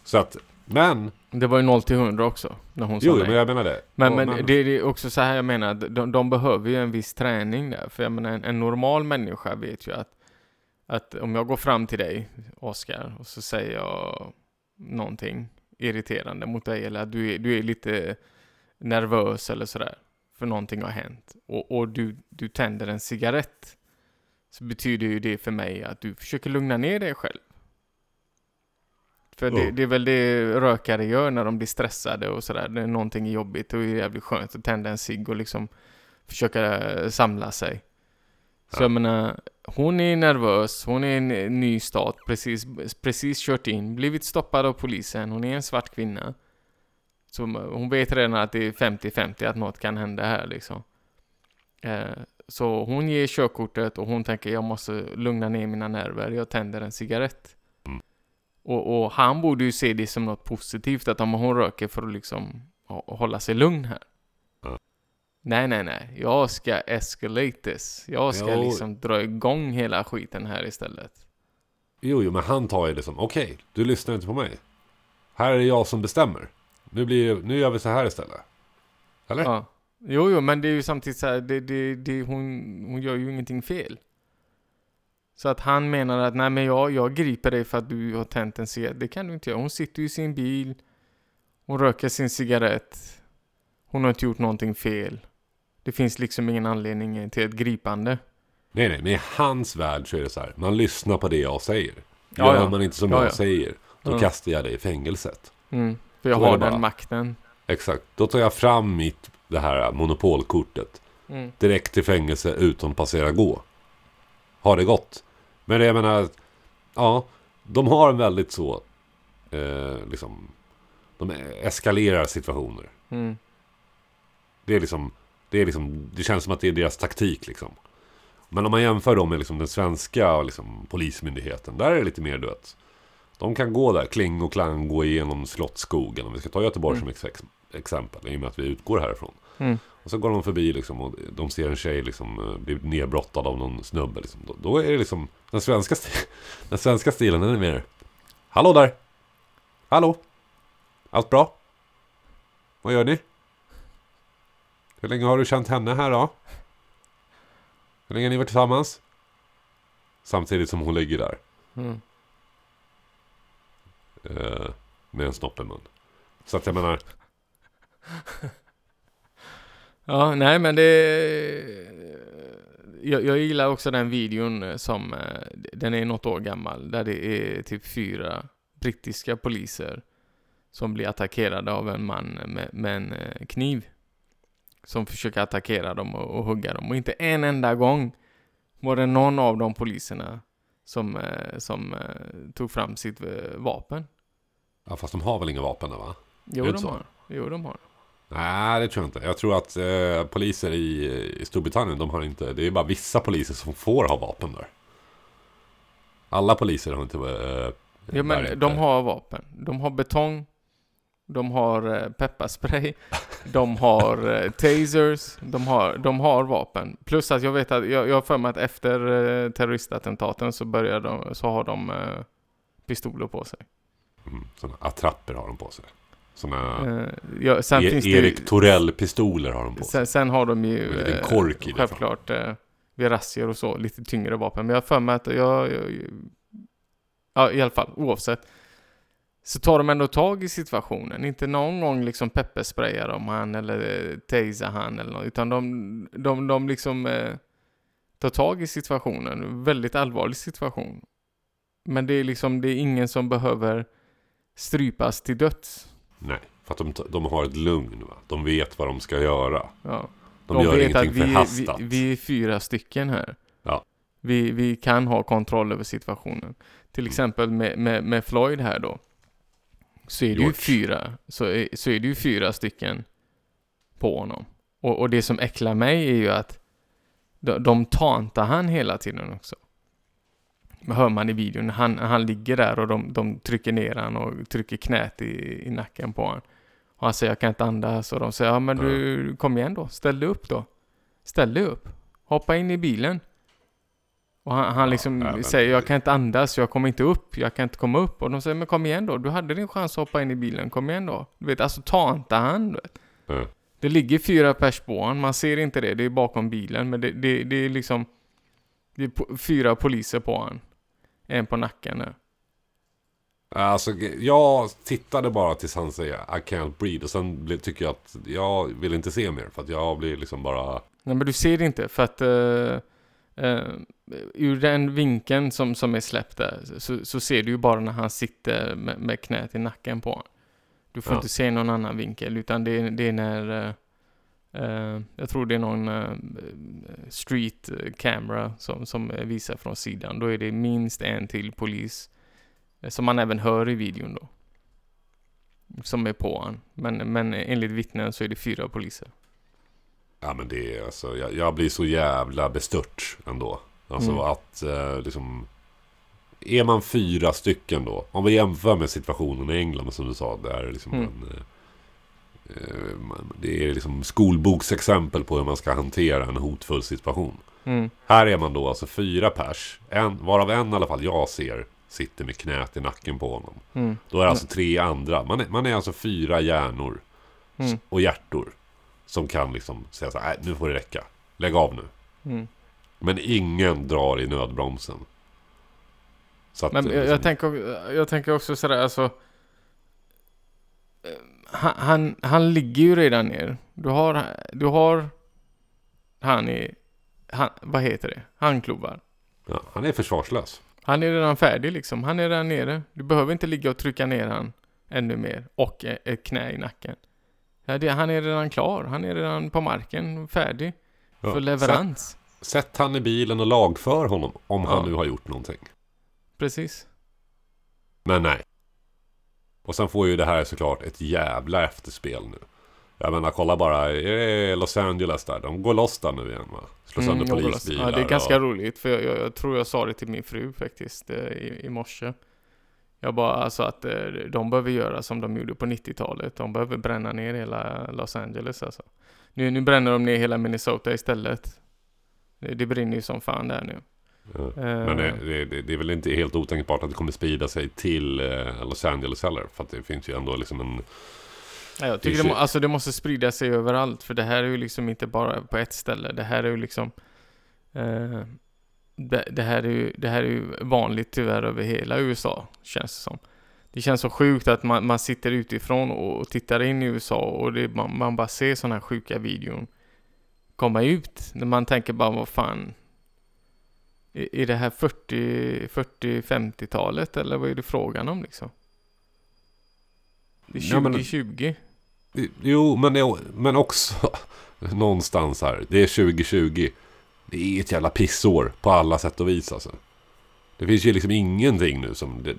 Så att, men, Det var ju 0 till 100 också. När hon sa jo, nej. men jag menar det. Men, Ja, men det, det är också så här jag menar, de, de behöver ju en viss träning där. För jag menar, en, en normal människa vet ju att, att om jag går fram till dig, Oskar, och så säger jag någonting irriterande mot dig, eller att du är, du är lite nervös eller sådär, för någonting har hänt, och, och du, du tänder en cigarett, så betyder ju det för mig att du försöker lugna ner dig själv. För det, Ja. det är väl det rökare gör när de blir stressade och sådär. Det är någonting jobbigt och det är jävligt skönt att tända en cigg och liksom försöka eh, samla sig. Så Ja. jag menar, hon är nervös, hon är i en ny stat, precis, precis kört in, blivit stoppad av polisen, hon är en svart kvinna. Så hon vet redan att det är 50-50 att något kan hända här liksom. Eh, så hon ger körkortet och hon tänker jag måste lugna ner mina nerver, jag tänder en cigarett. Mm. Och, och han borde ju se det som något positivt, att om hon röker för att liksom hå- hålla sig lugn här. Ja. Nej, nej, nej. Jag ska escalate this. Jag ska Jo. liksom dra igång hela skiten här istället. Jo, jo, men han tar ju det som, okej, du lyssnar inte på mig. Här är det jag som bestämmer. Nu, blir, nu gör vi så här istället. Eller? Ja. Jo, jo, men det är ju samtidigt så här, det, det, det, hon, hon gör ju ingenting fel. Så att han menar att nej men jag, jag griper dig för att du har tänt en cigarett. Det kan du inte göra. Hon sitter ju i sin bil. Hon röker sin cigarett. Hon har inte gjort någonting fel. Det finns liksom ingen anledning till ett gripande. Nej, nej, men i hans värld så är det så här. Man lyssnar på det jag säger. Ja, Gör ja. man inte som Ja, jag ja. säger, då Ja. kastar jag dig i fängelset. Mm. För jag Så har det bara. den makten. Exakt. Då tar jag fram mitt, det här monopolkortet. Mm. Direkt till fängelse utan att passera gå. Har det gått. Men jag menar, ja, de har en väldigt så, eh, liksom, de eskalerar situationer. Mm. Det är liksom, det är liksom, det känns som att det är deras taktik liksom. Men om man jämför dem med liksom den svenska liksom, polismyndigheten, där är det lite mer du vet. De kan gå där, kling och klang, gå igenom Slottsskogen. Om vi ska ta Göteborg som ex exempel, i och med att vi utgår härifrån. Mm. Och så går de förbi liksom, och de ser en tjej liksom, eh, bli nedbrottad av någon snubbe. Liksom. Då, då är det liksom, den svenska, sti- den svenska stilen, den är mer Hallå där! Hallå! Allt bra? Vad gör ni? Hur länge har du känt henne här då? Hur länge har ni varit tillsammans? Samtidigt som hon ligger där. Mm. Eh, med en snopp i mun. Så att jag menar, Ja, nej men det... Jag, jag gillar också den videon eh, som, eh, den är något år gammal, där det är typ fyra brittiska poliser som blir attackerade av en man med, med en eh, kniv. Som försöker attackera dem och, och hugga dem. Och inte en enda gång var det någon av de poliserna som, eh, som eh, tog fram sitt eh, vapen. Ja, fast de har väl inga vapen där, va? Jo, de har. Jo, de har. Nej, det tror jag inte. Jag tror att eh, poliser i, i Storbritannien, de har inte... Det är bara vissa poliser som får ha vapen där. Alla poliser har inte... Eh, Ja, men de har vapen. De har betong. De har eh, pepparspray. De har eh, tasers. De har, de har vapen. Plus att jag vet att, jag, jag har för mig att efter eh, terroristattentaten så börjar de, så har de pistoler på sig. Mm, såna attrapper har de på sig. Såna Eh, ja, sen e- finns Erik Torell-pistoler har de på sig. sen, sen har de ju Med en liten eh, kork i det, självklart eh, vid razzior och så, lite tyngre vapen. Men jag har för mig att jag, jag, ja i alla fall, oavsett. Så tar de ändå tag i situationen. Inte någon gång liksom peppersprayar de han eller tasar han eller något. Utan de, de, de liksom eh, tar tag i situationen. Väldigt allvarlig situation. Men det är liksom, det är ingen som behöver strypas till döds. Nej, för att de, de har ett lugn. Va? De vet vad de ska göra. Ja. De, gör vet ingenting att vi, vi, förhastat. vi är fyra stycken här. Ja. Vi, vi kan ha kontroll över situationen. Till Mm. exempel med, med, med Floyd här då. Så är det ju fyra. Så är, så är det ju fyra stycken på honom. Och, och det som äcklar mig är ju att de, de tantar han hela tiden också. Hör man i videon. Han, han ligger där och de, de trycker ner han och trycker knät i, i nacken på honom. Och han säger jag kan inte andas och de säger ja men du kom igen då, ställ dig upp då. Ställ dig upp. Hoppa in i bilen. Och han, han liksom ja, men- säger jag kan inte andas, jag kommer inte upp, jag kan inte komma upp. Och de säger men kom igen då, du hade din chans att hoppa in i bilen, kom igen då. Du vet, alltså ta inte han. Du vet. Ja. Det ligger fyra pers på honom, man ser inte det, det är bakom bilen. Men det, det, det är liksom det är fyra poliser på honom. En på nacken nu. Alltså, jag tittade bara tills han säger I can't breathe. Och sen tycker jag att jag vill inte se mer. För att jag blir liksom bara... Nej men du ser det inte för att uh, ur den vinkeln som, som är släppt där så, så ser du ju bara när han sitter med, med knät i nacken på honom. Du får Ja. inte se någon annan vinkel utan det, är- det är när eh, eh, jag tror det är någon eh, street camera som, som visar från sidan. Då är det minst en till polis eh, som man även hör i videon då. Som är på honom. Men, men enligt vittnen så är det fyra poliser. Ja men det är alltså, jag, jag blir så jävla bestört ändå. Alltså Mm. att eh, liksom... Är man fyra stycken då? Om vi jämför med situationen i England som du sa. Där liksom Mm. en, eh, eh, det är liksom skolboksexempel på hur man ska hantera en hotfull situation. Mm. Här är man då alltså fyra pers. En, varav en i alla fall jag ser sitter med knät i nacken på honom. Mm. Då är det alltså tre andra. Man är, man är alltså fyra hjärnor Mm. och hjärtor. Som kan liksom säga så här, "Nej, nu får det räcka. Lägg av nu. Mm. Men ingen drar i nödbromsen. Att, Men eh, jag, liksom, jag, tänker, jag tänker också sådär alltså. Han, han, han ligger ju redan ner. Du har, du har han i, han, vad heter det? Handklovar. ja, han är försvarslös. Han är redan färdig liksom. Han är redan nere. Du behöver inte ligga och trycka ner han ännu mer. Och ett knä i nacken. Ja, det, han är redan klar. Han är redan på marken. Färdig. Ja, För leverans. Sätt, sätt han i bilen och lagför honom. Om Ja. han nu har gjort någonting. Precis. Men nej. Och sen får ju det här såklart ett jävla efterspel nu. Jag menar kolla bara Los Angeles där. De går loss där nu igen va? Slår sönder Mm, polisbilar. Ja, det är ganska och... roligt för jag, jag, jag tror jag sa det till min fru faktiskt eh, i, i morse. Jag bara alltså att eh, de behöver göra som de gjorde på 90-talet. De behöver bränna ner hela Los Angeles alltså. Nu, nu bränner de ner hela Minnesota istället. Det, det brinner ju som fan där nu. Ja. Eh, Men det, det, det, är väl inte helt otänkbart att det kommer sprida sig till eh, Los Angeles heller. För att det finns ju ändå liksom en... Ja, jag tycker det, må, alltså det måste sprida sig överallt. För det här är ju liksom inte bara på ett ställe. Det här är ju liksom... Eh, det, det, här är ju, det här är ju vanligt tyvärr över hela USA, känns det som. Det känns så sjukt att man, man sitter utifrån och tittar in i USA och det, man, man bara ser sådana här sjuka videon komma ut. När man tänker bara, vad fan... Är, är det här 40, 40 50-talet eller vad är det frågan om liksom? Det är Ja, men- 2020. Jo, men, men också någonstans här. Det är 2020. Det är ett jävla pissår på alla sätt och vis alltså. Det finns ju liksom ingenting nu som... Det,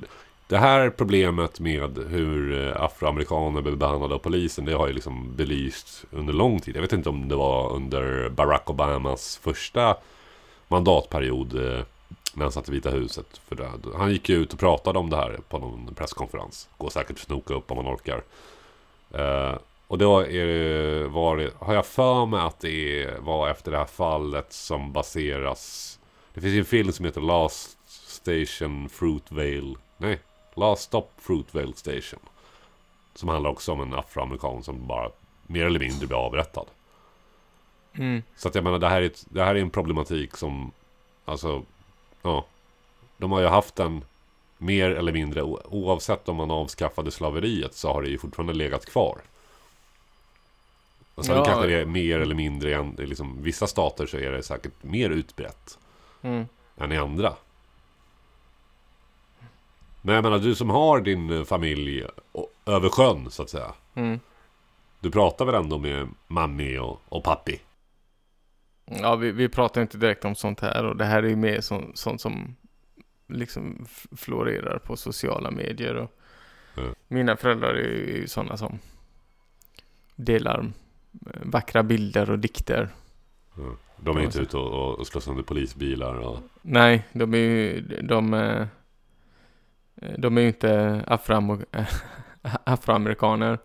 det här problemet med hur eh, afroamerikaner blir behandlade av polisen, det har ju liksom belysts under lång tid. Jag vet inte om det var under Barack Obamas första mandatperiod eh, när han satt i Vita huset. För det, han gick ju ut och pratade om det här på någon presskonferens. Går säkert att snoka upp om man orkar. Eh, och då är det, var har jag för mig att det var efter det här fallet som baseras... Det finns ju en film som heter Last Station Fruitvale. Nej, Last Stop Fruitvale Station. Som handlar också om en afroamerikan som bara mer eller mindre blir avrättad. Mm. Så att jag menar, det här är, ett, det här är en problematik som... Alltså, ja. De har ju haft den mer eller mindre, oavsett om man avskaffade slaveriet så har det ju fortfarande legat kvar. Och sen Ja. kanske det är mer eller mindre, i liksom, vissa stater så är det säkert mer utbrett Mm. än i andra. Men jag menar, du som har din familj över sjön så att säga. Mm. Du pratar väl ändå med mammi och, och pappi? Ja, vi, vi pratar inte direkt om sånt här och det här är ju mer så, sånt som liksom florerar på sociala medier och Mm. mina föräldrar är ju sådana som delar eh, vackra bilder och dikter. Mm. De är inte ute och, och, slår sönder polisbilar och... Nej, de är ju, de, eh, de är ju inte afroam- afroamerikaner.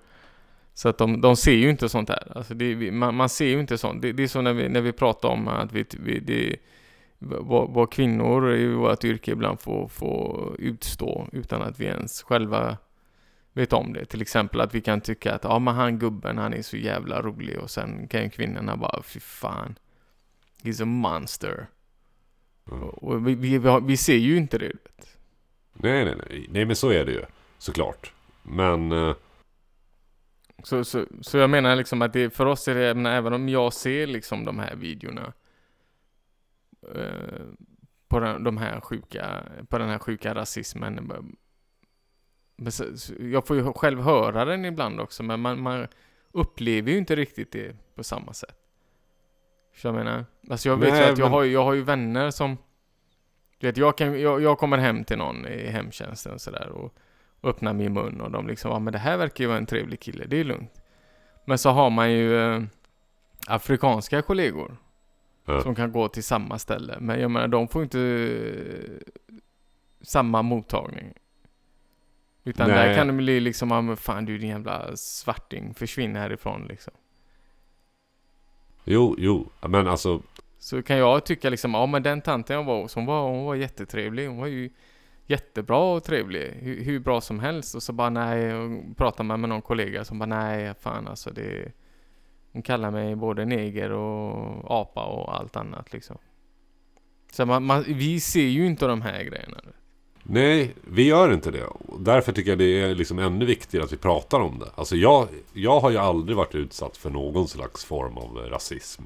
Så att de, de ser ju inte sånt här. Alltså det, man, man ser ju inte sånt. Det, det är så när vi, när vi pratar om att vi, vi det, vad, vad kvinnor i vårt yrke ibland får, får utstå utan att vi ens själva vet om det. Till exempel att vi kan tycka att ja men han gubben han är så jävla rolig och sen kan ju kvinnorna bara fy fan. He's a monster. Mm. Och vi, vi, vi, har, vi ser ju inte det. Nej, nej, nej. Nej, men så är det ju. Såklart. Men... eh, Så, så, så jag menar liksom att det, för oss är det, jag även om jag ser liksom de här videorna eh, på den, de här sjuka, på den här sjuka rasismen. Så, jag får ju själv höra den ibland också, men man, man upplever ju inte riktigt det på samma sätt. Så jag menar, alltså jag vet Nej, ju att jag, men- har, ju- jag har ju vänner som, du vet, jag, kan, jag, jag kommer hem till någon i hemtjänsten och sådär och öppnar min mun och de liksom, ja men det här verkar ju vara en trevlig kille, det är lugnt. Men så har man ju eh, afrikanska kollegor Ja. som kan gå till samma ställe. Men jag menar, de får inte eh, samma mottagning. Utan Nej. där kan det bli liksom, ja men fan du din jävla svarting, försvinn härifrån liksom. Jo, jo. Men alltså... Så kan jag tycka liksom, ja men den tanten jag var hos, hon var, hon var jättetrevlig. Hon var ju jättebra och trevlig. Hur, hur bra som helst. Och så bara nej, och pratar man med någon kollega som bara nej, fan alltså det... Hon kallar mig både neger och apa och allt annat liksom. Så man, man, vi ser ju inte de här grejerna. Nej, vi gör inte det. Och Därför tycker jag det är liksom ännu viktigare att vi pratar om det. Alltså jag, jag har ju aldrig varit utsatt för någon slags form av rasism.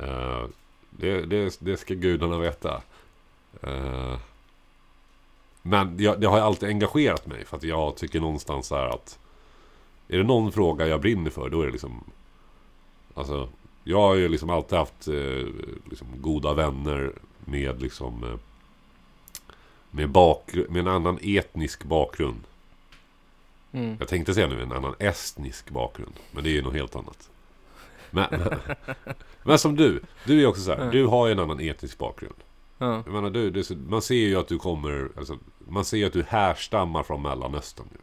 Uh, det, det, det ska gudarna veta. Uh, men jag, det har alltid engagerat mig. För att jag tycker någonstans så här att... Är det någon fråga jag brinner för, då är det liksom... Alltså, jag har ju liksom alltid haft eh, liksom goda vänner med liksom... Eh, med, bakgru- med en annan etnisk bakgrund. Mm. Jag tänkte säga nu en annan estnisk bakgrund. Men det är ju något helt annat. Men, men, men som du. Du är också så här. Mm. Du har ju en annan etnisk bakgrund. Ja. Jag menar, du, det man ser ju att du kommer... Alltså, man ser ju att du härstammar från Mellanöstern. ju.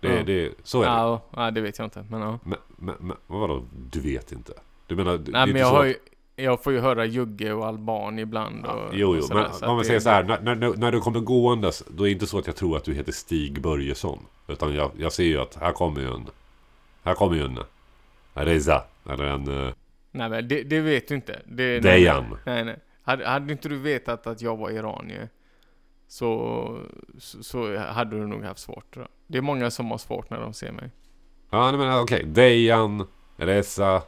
Det, Ja. det, så är det. Ja, ja, det vet jag inte. Men ja. Men, men, men vadå? Du vet inte? Du menar... Nej men jag har ju, jag får ju höra jugge och alban ibland och, Jo, jo, och men om man säger så här, när, när, när du kommer gåendes, då är det inte så att jag tror att du heter Stig Börjesson. Utan jag, jag ser ju att här kommer ju en, här kommer ju en Reza, eller en, eh, Nej men det, det vet du inte. Det, Dejan. Nej, nej. nej. Hade, hade inte du vetat att jag var iranier så, så, så hade du nog haft svårt. Jag. Det är många som har svårt när de ser mig. ja nej, men okej, Dejan, Reza,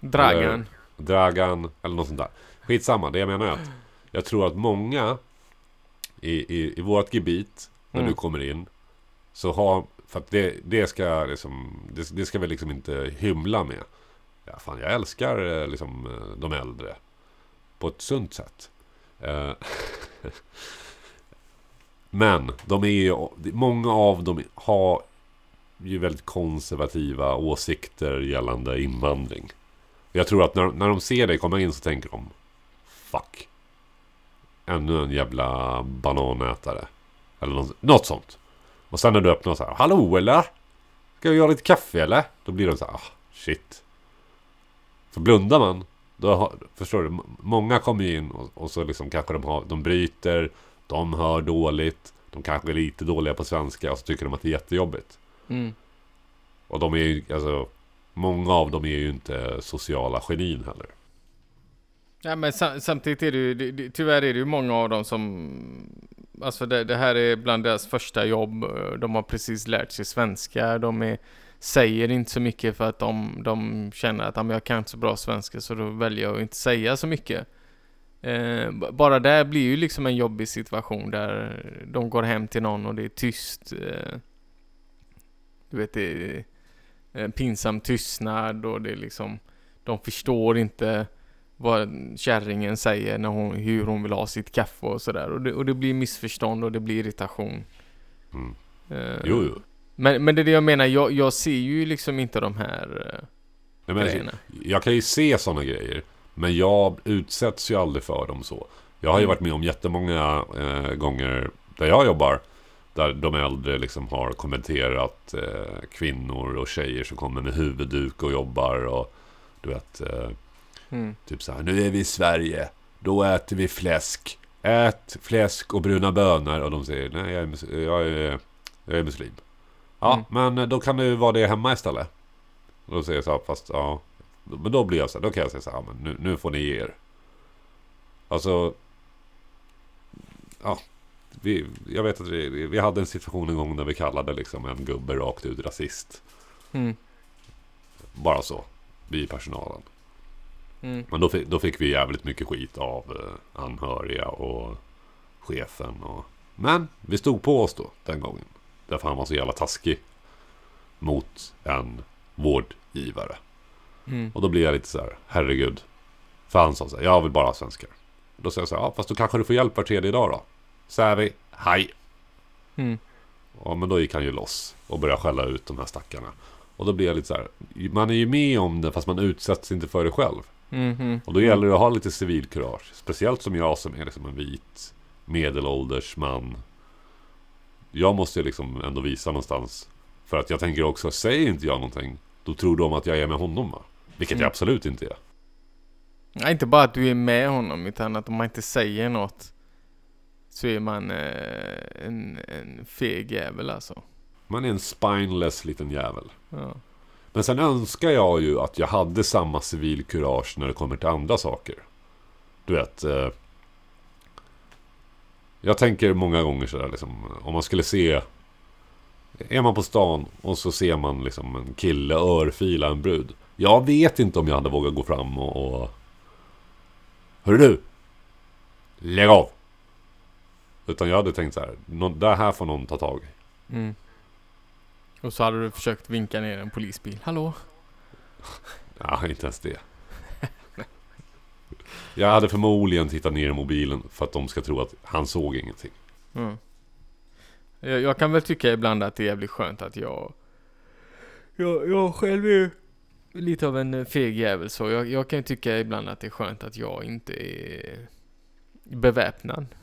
Dragan. Dragan, eller något sånt där. Skitsamma, det jag menar är att jag tror att många i, i, i vårt gebit, när Mm. du kommer in, så har, för att det, det ska liksom, det, det ska vi liksom inte hymla med. Ja, fan, jag älskar eh, liksom eh, de äldre på ett sunt sätt. Eh, men de är ju, många av dem har ju väldigt konservativa åsikter gällande invandring. Jag tror att när, när de ser dig komma in så tänker de Fuck. Ännu en jävla bananätare. Eller något, något sånt. Och sen när du öppnar så här. Hallå eller? Ska vi göra lite kaffe eller? Då blir de så här. Ah, shit. Så blundar man. Då har, förstår du. Många kommer ju in och, och så liksom kanske de, har, de bryter. De hör dåligt. De kanske är lite dåliga på svenska. Och så tycker de att det är jättejobbigt. Mm. Och de är ju, alltså. Många av dem är ju inte sociala genin heller. Ja men sam samtidigt är det ju, det, det, tyvärr är det ju många av dem som, alltså det, det, här är bland deras första jobb, de har precis lärt sig svenska, de är, säger inte så mycket för att de, de känner att jag kan inte så bra svenska så då väljer jag att inte säga så mycket. Eh, bara där blir ju liksom en jobbig situation där de går hem till någon och det är tyst. Eh, du vet, det är en pinsam tystnad och det är liksom, de förstår inte vad kärringen säger när hon, hur hon vill ha sitt kaffe och sådär. Och det, och det blir missförstånd och det blir irritation. Mm. Eh, Jo, jo. Men, men det är det jag menar, jag, jag ser ju liksom inte de här eh, Nej, men jag kan ju se sådana grejer. Men jag utsätts ju aldrig för dem så. Jag har ju Mm. varit med om jättemånga eh, gånger där jag jobbar. Där de äldre liksom har kommenterat eh, kvinnor och tjejer som kommer med huvudduk och jobbar. Och du vet, eh, Mm. typ så här. Nu är vi i Sverige. Då äter vi fläsk. Ät fläsk och bruna bönor. Och de säger nej jag är, jag är, jag är muslim. Ja, men då kan du vara det hemma istället. Då säger jag så här, fast ja. Men då blir jag så här, då kan jag säga så här, men nu, nu får ni ge er. Alltså. Ja. Vi, jag vet att vi, vi hade en situation en gång där vi kallade liksom en gubbe rakt ut rasist. Mm. Bara så. Vi i personalen. Mm. Men då fick, då fick vi jävligt mycket skit av eh, anhöriga och chefen. Och... Men vi stod på oss då den gången. Därför han var så jävla taskig. Mot en vårdgivare. Mm. Och då blir jag lite så här, herregud. För han sa så här, jag vill bara ha svenskar. Då säger jag så här, ja, fast då kanske du får hjälp var tredje dag då. Så är vi, hej. Mm. Ja, men då gick han ju loss och började skälla ut de här stackarna. Och då blir jag lite så här, man är ju med om det fast man utsätts inte för det själv. Mhm. Och då gäller det att ha lite civilkurage. Speciellt som jag som är liksom en vit medelålders man. Jag måste liksom ändå visa någonstans. För att jag tänker också, säger inte jag någonting, då tror de att jag är med honom va? Vilket jag Mm. absolut inte är. Ja, inte bara att du är med honom utan att om man inte säger något så är man eh, en, en feg jävel alltså. Man är en spineless liten jävel. Ja. Men sen önskar jag ju att jag hade samma civilkurage när det kommer till andra saker. Du vet. Eh, jag tänker många gånger sådär liksom. Om man skulle se. Är man på stan och så ser man liksom en kille örfila en brud. Jag vet inte om jag hade vågat gå fram och... och Hörru du! Lägg av! Utan jag hade tänkt så här. "Nå- Det här får någon ta tag i. Mm. Och så hade du försökt vinka ner en polisbil. Hallå? Ja, inte ens det. Jag hade förmodligen tittat ner i mobilen för att de ska tro att han såg ingenting. Mm. Jag, jag kan väl tycka ibland att det är jävligt skönt att jag... Jag, jag själv är lite av en feg jävel så jag, jag kan ju tycka ibland att det är skönt att jag inte är beväpnad.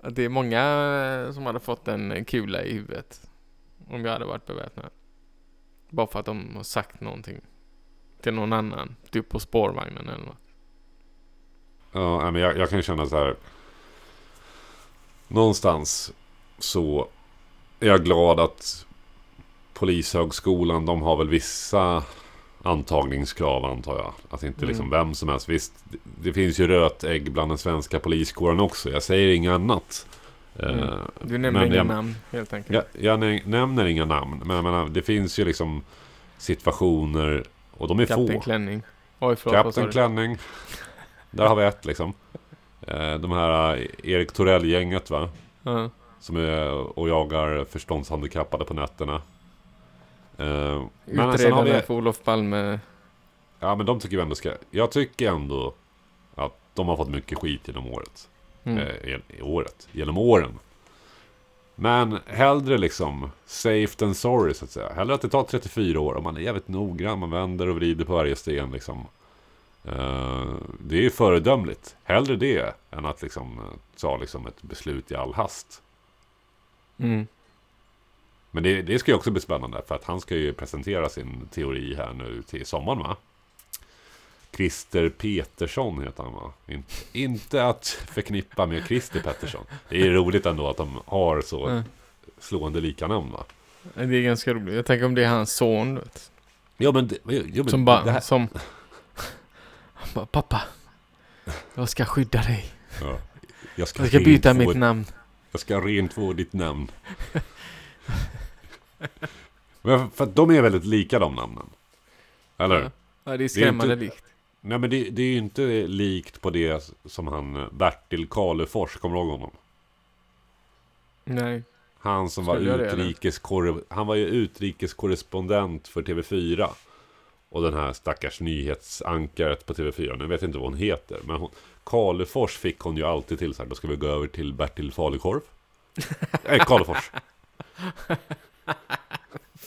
Att det är många som hade fått en kula i huvudet om jag hade varit beväpnad. Bara för att de har sagt någonting till någon annan, typ på spårvagnen eller något. Ja, men jag, jag kan ju känna så här. Någonstans så är jag glad att Polishögskolan, de har väl vissa antagningskrav antar jag. Att inte Mm. liksom vem som helst. Visst, det, finns ju rötägg bland den svenska poliskåren också. Jag säger inget annat. Mm. Eh, Du nämner men inga jag- namn helt enkelt. Jag, jag nä- nämner inga namn, men jag menar, det finns ju liksom situationer och de är Kapten få. Klänning. Oj förlåt, Kapten? Klänning. Där har vi ett liksom. Eh, De här eh, Erik Torell-gänget va. Ja. Som är och jagar förståndshandikappade på nätterna. Eh, Men Utredaren vi... för Olof Palme. Ja men de tycker vi ändå ska... Jag tycker ändå att de har fått mycket skit genom året. Mm. Eh, året. Genom åren. Men hellre liksom safe than sorry så att säga. Hellre att det tar 34 år och man är jävligt noggrann. Man vänder och vrider på varje sten liksom. Eh, det är ju föredömligt. Hellre det än att liksom eh, ta liksom ett beslut i all hast. Mm. Men det, det ska ju också bli spännande för att han ska ju presentera sin teori här nu till sommaren va? Christer Petersson heter han va? Inte, inte att förknippa med Christer Pettersson. Det är roligt ändå att de har så Mm. slående lika namn va? Det är ganska roligt. Jag tänker om det är hans son, vet. Ja men, det, jo, men Som bara, det som... Han bara, pappa. Jag ska skydda dig. ja, jag ska, Jag ska byta mitt namn. Jag ska rentvå ditt namn. men för att de är väldigt lika de namnen. Eller? Ja. Ja, det är skrämmande likt. Nej men det, det är ju inte likt på det som han Bertil Karlefors, kommer du ihåg honom? Nej. Han som var utrikeskorre- Han var ju utrikeskorrespondent för TV4 Och den här stackars nyhetsankaret på TV4 Nu vet jag inte vad hon heter Men hon, Karlefors fick hon ju alltid till så här, Då ska vi gå över till Bertil Falukorv. Nej, Karlefors.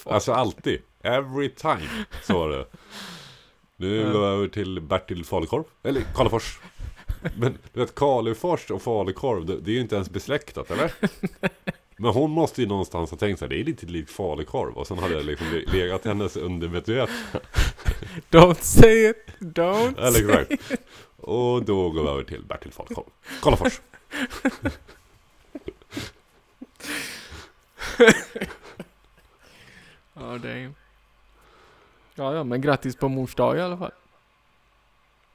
Alltså alltid. Every time Så var det Nu går vi över till Bertil Falukorv. Eller Karlefors. Men du vet Karlefors och falukorv det, det är ju inte ens besläktat eller? Men hon måste ju någonstans ha tänkt så här, det är lite likt falukorv. Och sen hade det liksom le- legat hennes undermedvetna Don't say it! Don't Eller say exakt Och då går vi över till Bertil Falukorv. Karlefors. Det är... Ja, ja, men grattis på mors dag i alla fall.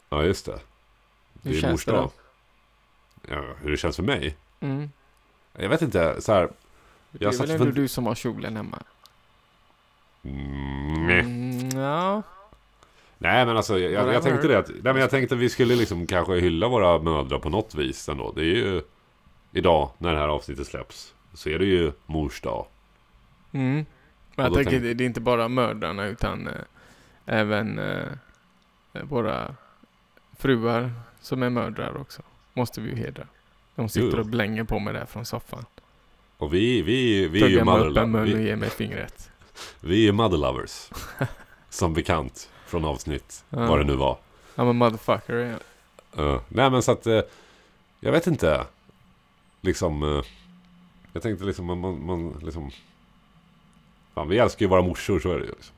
Ja just det Det Hur är känns mors det dag. då? Ja, hur det känns för mig? Mm. Jag vet inte, så här. Det är väl ändå fund- du som har kjolen hemma? Mm, nej. Mm, ja. Nej men alltså jag, jag, jag tänkte det att, nej men jag tänkte att vi skulle liksom kanske hylla våra mödrar på något vis ändå. Det är ju idag när det här avsnittet släpps. Så är det ju mors dag. Mm. Men jag tänker, tänk- det är inte bara mördarna utan eh, även eh, eh, våra fruar som är mördare också. Måste vi ju hedra. De sitter Jo. och blänger på mig där från soffan. Och vi, vi, vi är ju Tuggar mig mother, upp en mun och vi, ger mig fingret. vi är ju mother lovers. som bekant från avsnitt, Ja. vad det nu var. I'm a motherfucker. Ja. Uh, nej men så att, eh, jag vet inte. Liksom, eh, jag tänkte liksom, man, man, man liksom. Fan, vi älskar ju våra morsor, så är det ju. Liksom.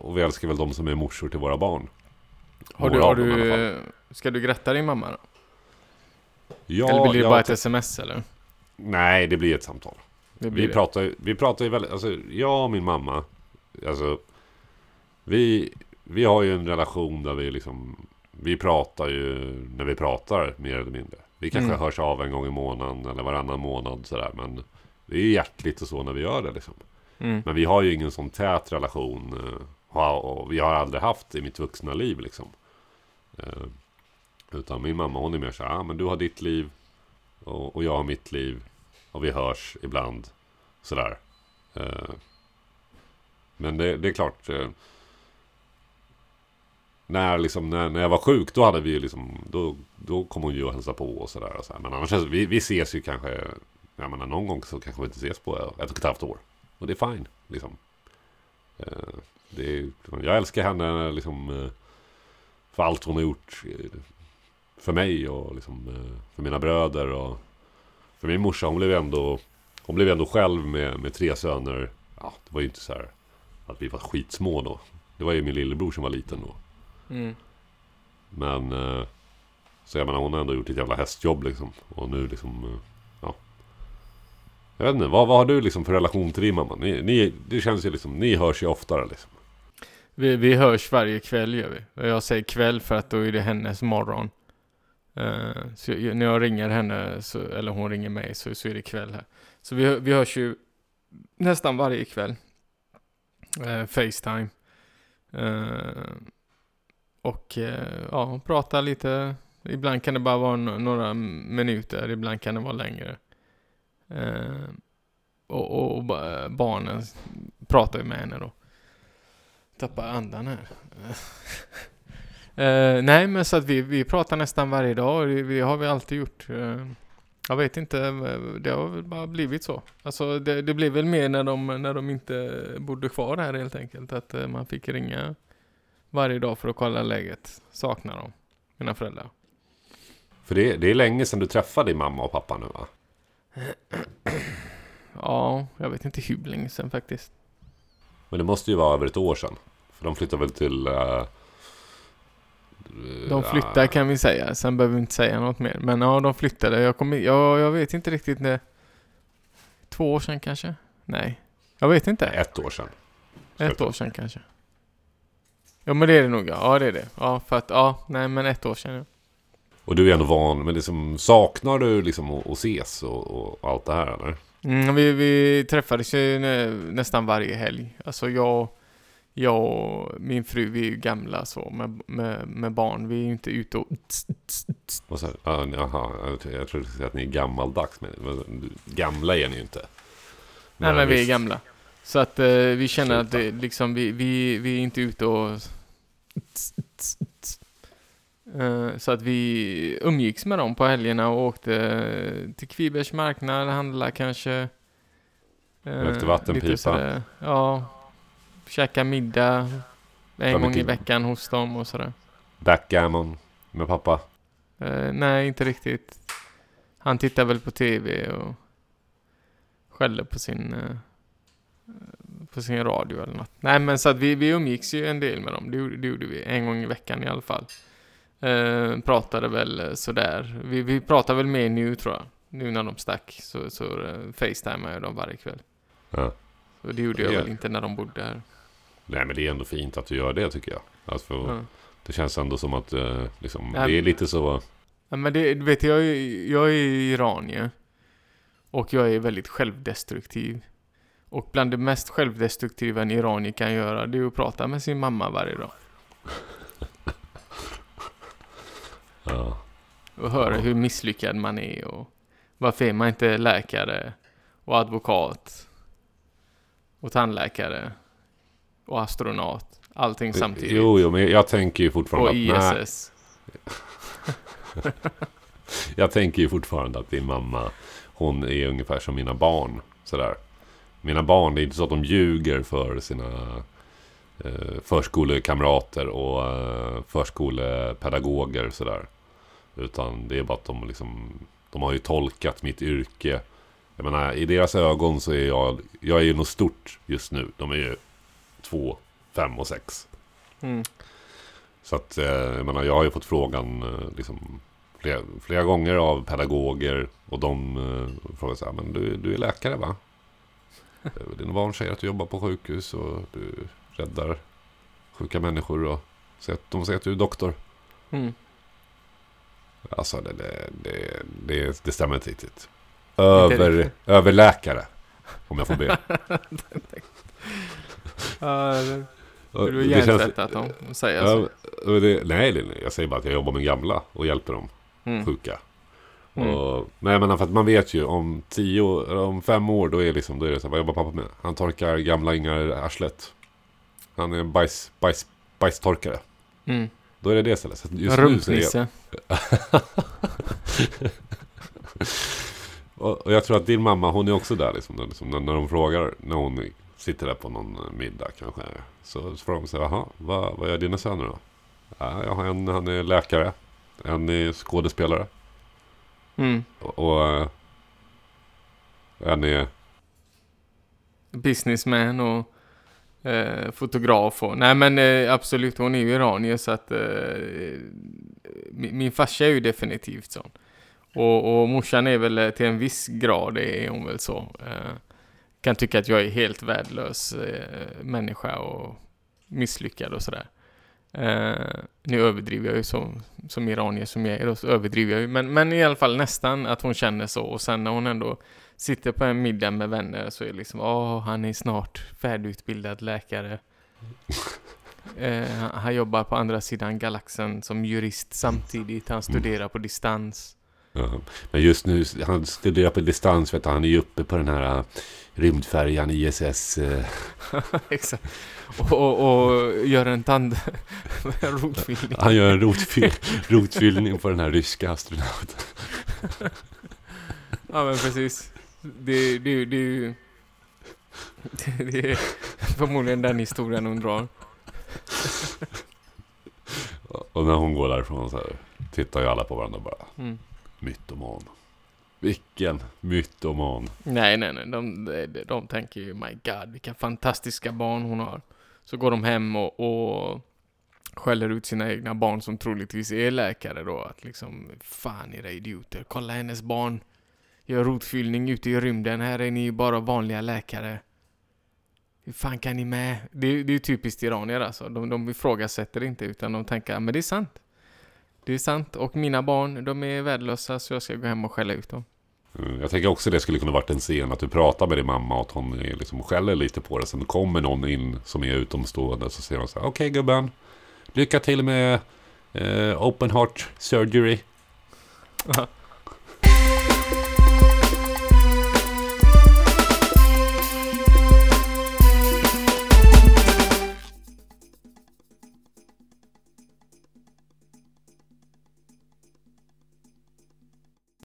Och, vi älskar väl de som är morsor till våra barn. Har du, har du, ska du gratta din mamma då? Ja, eller blir det bara ett sms eller? Nej, det blir ett samtal. Blir Vi det. pratar, vi pratar ju väldigt, alltså jag och min mamma, alltså vi, vi har ju en relation där vi liksom, vi pratar ju när vi pratar mer eller mindre. Vi kanske Mm. hörs av en gång i månaden eller varannan månad sådär, men det är ju hjärtligt och så när vi gör det liksom. Mm. Men vi har ju ingen sån tät relation eh, och vi har aldrig haft i mitt vuxna liv liksom. Eh, utan min mamma hon är mer så här, ah, men du har ditt liv och, och jag har mitt liv och vi hörs ibland sådär. Eh, men det, det är klart. När, liksom, när, när jag var sjuk då hade vi ju liksom Då, då kom hon ju och hälsade på och sådär så. Men annars vi, vi ses ju kanske Jag menar någon gång så kanske vi inte ses på ett och ett halvt år och det är fine liksom. Eh, det är, Jag älskar henne liksom eh, För allt hon har gjort eh, För mig och liksom För mina bröder och För min morsa. Hon blev ändå Hon blev ändå själv med, med tre söner. Ja det var ju inte så här Att vi var skitsmå då. Det var ju min lillebror som var liten då. Mm. Men Så jag menar hon har ändå gjort ett jävla hästjobb liksom. Och nu liksom jag vet inte, vad, vad har du liksom för relation till din mamma? Ni, ni, det känns ju liksom, ni hörs ju oftare liksom Vi, vi hörs varje kväll gör vi. Och jag säger kväll för att då är det hennes morgon. Uh, så jag, när jag ringer henne, så, eller hon ringer mig, så, så är det kväll här. Så vi, vi hörs ju nästan varje kväll. Uh, Facetime. Uh, och ja, prata lite. Ibland kan det bara vara no- några minuter, ibland kan det vara längre. Eh, och, och, och barnen pratar ju med henne då. Tappar andan här. Eh, nej, men så att vi, vi pratar nästan varje dag och det, det har vi alltid gjort. Eh, jag vet inte, eh, det har väl bara blivit så. Alltså det, det blev väl mer när de, när de inte bodde kvar här helt enkelt. Att eh, man fick ringa varje dag för att kolla läget. Saknar dem, mina föräldrar. För det, det är länge sedan du träffade din mamma och pappa nu va? Ja, jag vet inte hur länge sedan faktiskt. Men det måste ju vara över ett år sedan. För de flyttade väl till... eh, De flyttade kan vi säga, sen behöver vi inte säga något mer. Men ja, de flyttade. Jag, kommer, jag, jag vet inte riktigt när... Två år sedan kanske? Nej. Jag vet inte. Ett år sedan. Ett år sedan kanske. Ja men det är det nog ja. Ja det är det. Ja för att, ja, nej men ett år sedan ja. Och du är ändå van, men liksom, saknar du liksom att, att ses och, och allt det här eller? Mm, vi, vi träffades ju nä, nästan varje helg. Alltså jag, jag och min fru, vi är ju gamla så med, med, med barn. Vi är ju inte ute och... Och så, ja, jaha, jag, trodde du skulle att ni är gammaldags, men, men gamla är ni ju inte. Nej men vi är gamla. Så att eh, vi känner att det, liksom, vi, vi, vi är inte ute och... Eh, så att vi umgicks med dem på helgerna och åkte till Kvibergs marknad, handla kanske. Eh, Rökte vattenpipa. Ja. Käka middag en gång i veckan hos dem och sådär. Backgammon med pappa. Eh, nej, inte riktigt. Han tittar väl på tv och skäller på sin eh, på sin radio eller något. Nej, men så att vi, vi umgicks ju en del med dem. Det, det gjorde vi. En gång i veckan i alla fall. Eh, pratade väl eh, sådär. Vi, vi pratar väl mer nu tror jag. Nu när de stack så, så uh, facetimar jag dem varje kväll. Ja. Så det gjorde jag Ja. väl inte när de bodde här. Nej men det är ändå fint att du gör det tycker jag. Alltså, Ja. Det känns ändå som att eh, liksom, Nej, det är lite så... Ja, men det, du vet, jag, är- jag är iranier. Och jag är väldigt självdestruktiv. Och bland det mest självdestruktiva en iranier kan göra, det är att prata med sin mamma varje dag. Ja. Och höra hur misslyckad man är och varför är man inte läkare och advokat och tandläkare och astronaut. Allting samtidigt. Jo, jo, men jag tänker ju fortfarande och att... Nej, ISS. jag tänker ju fortfarande att din mamma, hon är ungefär som mina barn. Sådär. Mina barn, det är inte så att de ljuger för sina eh, förskolekamrater och eh, förskolepedagoger sådär. Utan det är bara att de liksom, de har ju tolkat mitt yrke. Jag menar, i deras ögon så är jag, jag är ju något stort just nu. De är ju två, fem och sex. Mm. Så att, eh, jag menar, jag har ju fått frågan eh, liksom, flera, flera gånger av pedagoger och de eh, frågar så här, men du, du är läkare va? Dina barn säger att du jobbar på sjukhus och du räddar sjuka människor och säger att, de säger att du är doktor. Mm. Alltså det, det, det, det, det stämmer inte riktigt. Över, överläkare, om jag får be. Du känns- hjärntvättat dem och säger så. nej, nej, nej, jag säger bara att jag jobbar med gamla och hjälper dem Mm. sjuka. Mm. Och, men jag menar för att man vet ju om tio, om fem år då är, liksom, då är det så här, vad jobbar pappa med? Han torkar gamla ingar i arslet. Han är bajs, bajs, bajstorkare. Mm. Då är det det istället. Så just jag, Rumpnisse. och, och jag tror att din mamma, hon är också där liksom, när, liksom, när, när de frågar, när hon sitter där på någon middag kanske. Så, så frågar de sig, jaha, vad, vad gör dina söner då? Ja, jag har en, han är läkare. En är skådespelare. Mm. Och, och eh, en är Businessman och eh, fotograf och... Nej men eh, absolut, hon är ju iranier så att... Eh, min, min farsa är ju definitivt sån. Och, och morsan är väl eh, till en viss grad, är hon väl så. Eh, kan tycka att jag är helt värdelös eh, människa och misslyckad och sådär. Eh, nu överdriver jag ju som, som iranier som jag är då, så överdriver jag ju. Men, men i alla fall nästan att hon känner så. Och sen när hon ändå sitter på en middag med vänner så är det liksom, åh, han är snart färdigutbildad läkare. eh, han, jobbar på andra sidan galaxen som jurist samtidigt. Han studerar på distans. Ja. Men just nu, han studerar på distans. Vet du, han är ju uppe på den här äh, rymdfärjan ISS. eh, Exakt. Och, och, och gör en tand... en rotfyllning. Han gör en rotfyll, rotfyllning på den här ryska astronauten. Ja men precis. Det, det, det, det, det är förmodligen den historien hon drar. Och när hon går därifrån så här, tittar ju alla på varandra och bara. Mm. Mytoman. Vilken mytoman. Nej, nej, nej. De, de, de tänker ju my god, vilka fantastiska barn hon har. Så går de hem och, och skäller ut sina egna barn som troligtvis är läkare då. Att liksom, fan era idioter, kolla hennes barn. Gör rotfyllning ute i rymden, här är ni ju bara vanliga läkare. Hur fan kan ni med? Det, är- det är ju typiskt iranier alltså. De, de ifrågasätter inte utan de tänker, "Ja, men det är sant. Det är sant och mina barn, de är värdelösa så jag ska gå hem och skälla ut dem. Mm, Jag tänker också det skulle kunna varit en scen att du pratar med din mamma och att hon är liksom skäller lite på det. Sen kommer någon in som är utomstående så säger de så här. Okej gubben. Lycka till med eh, open heart surgery.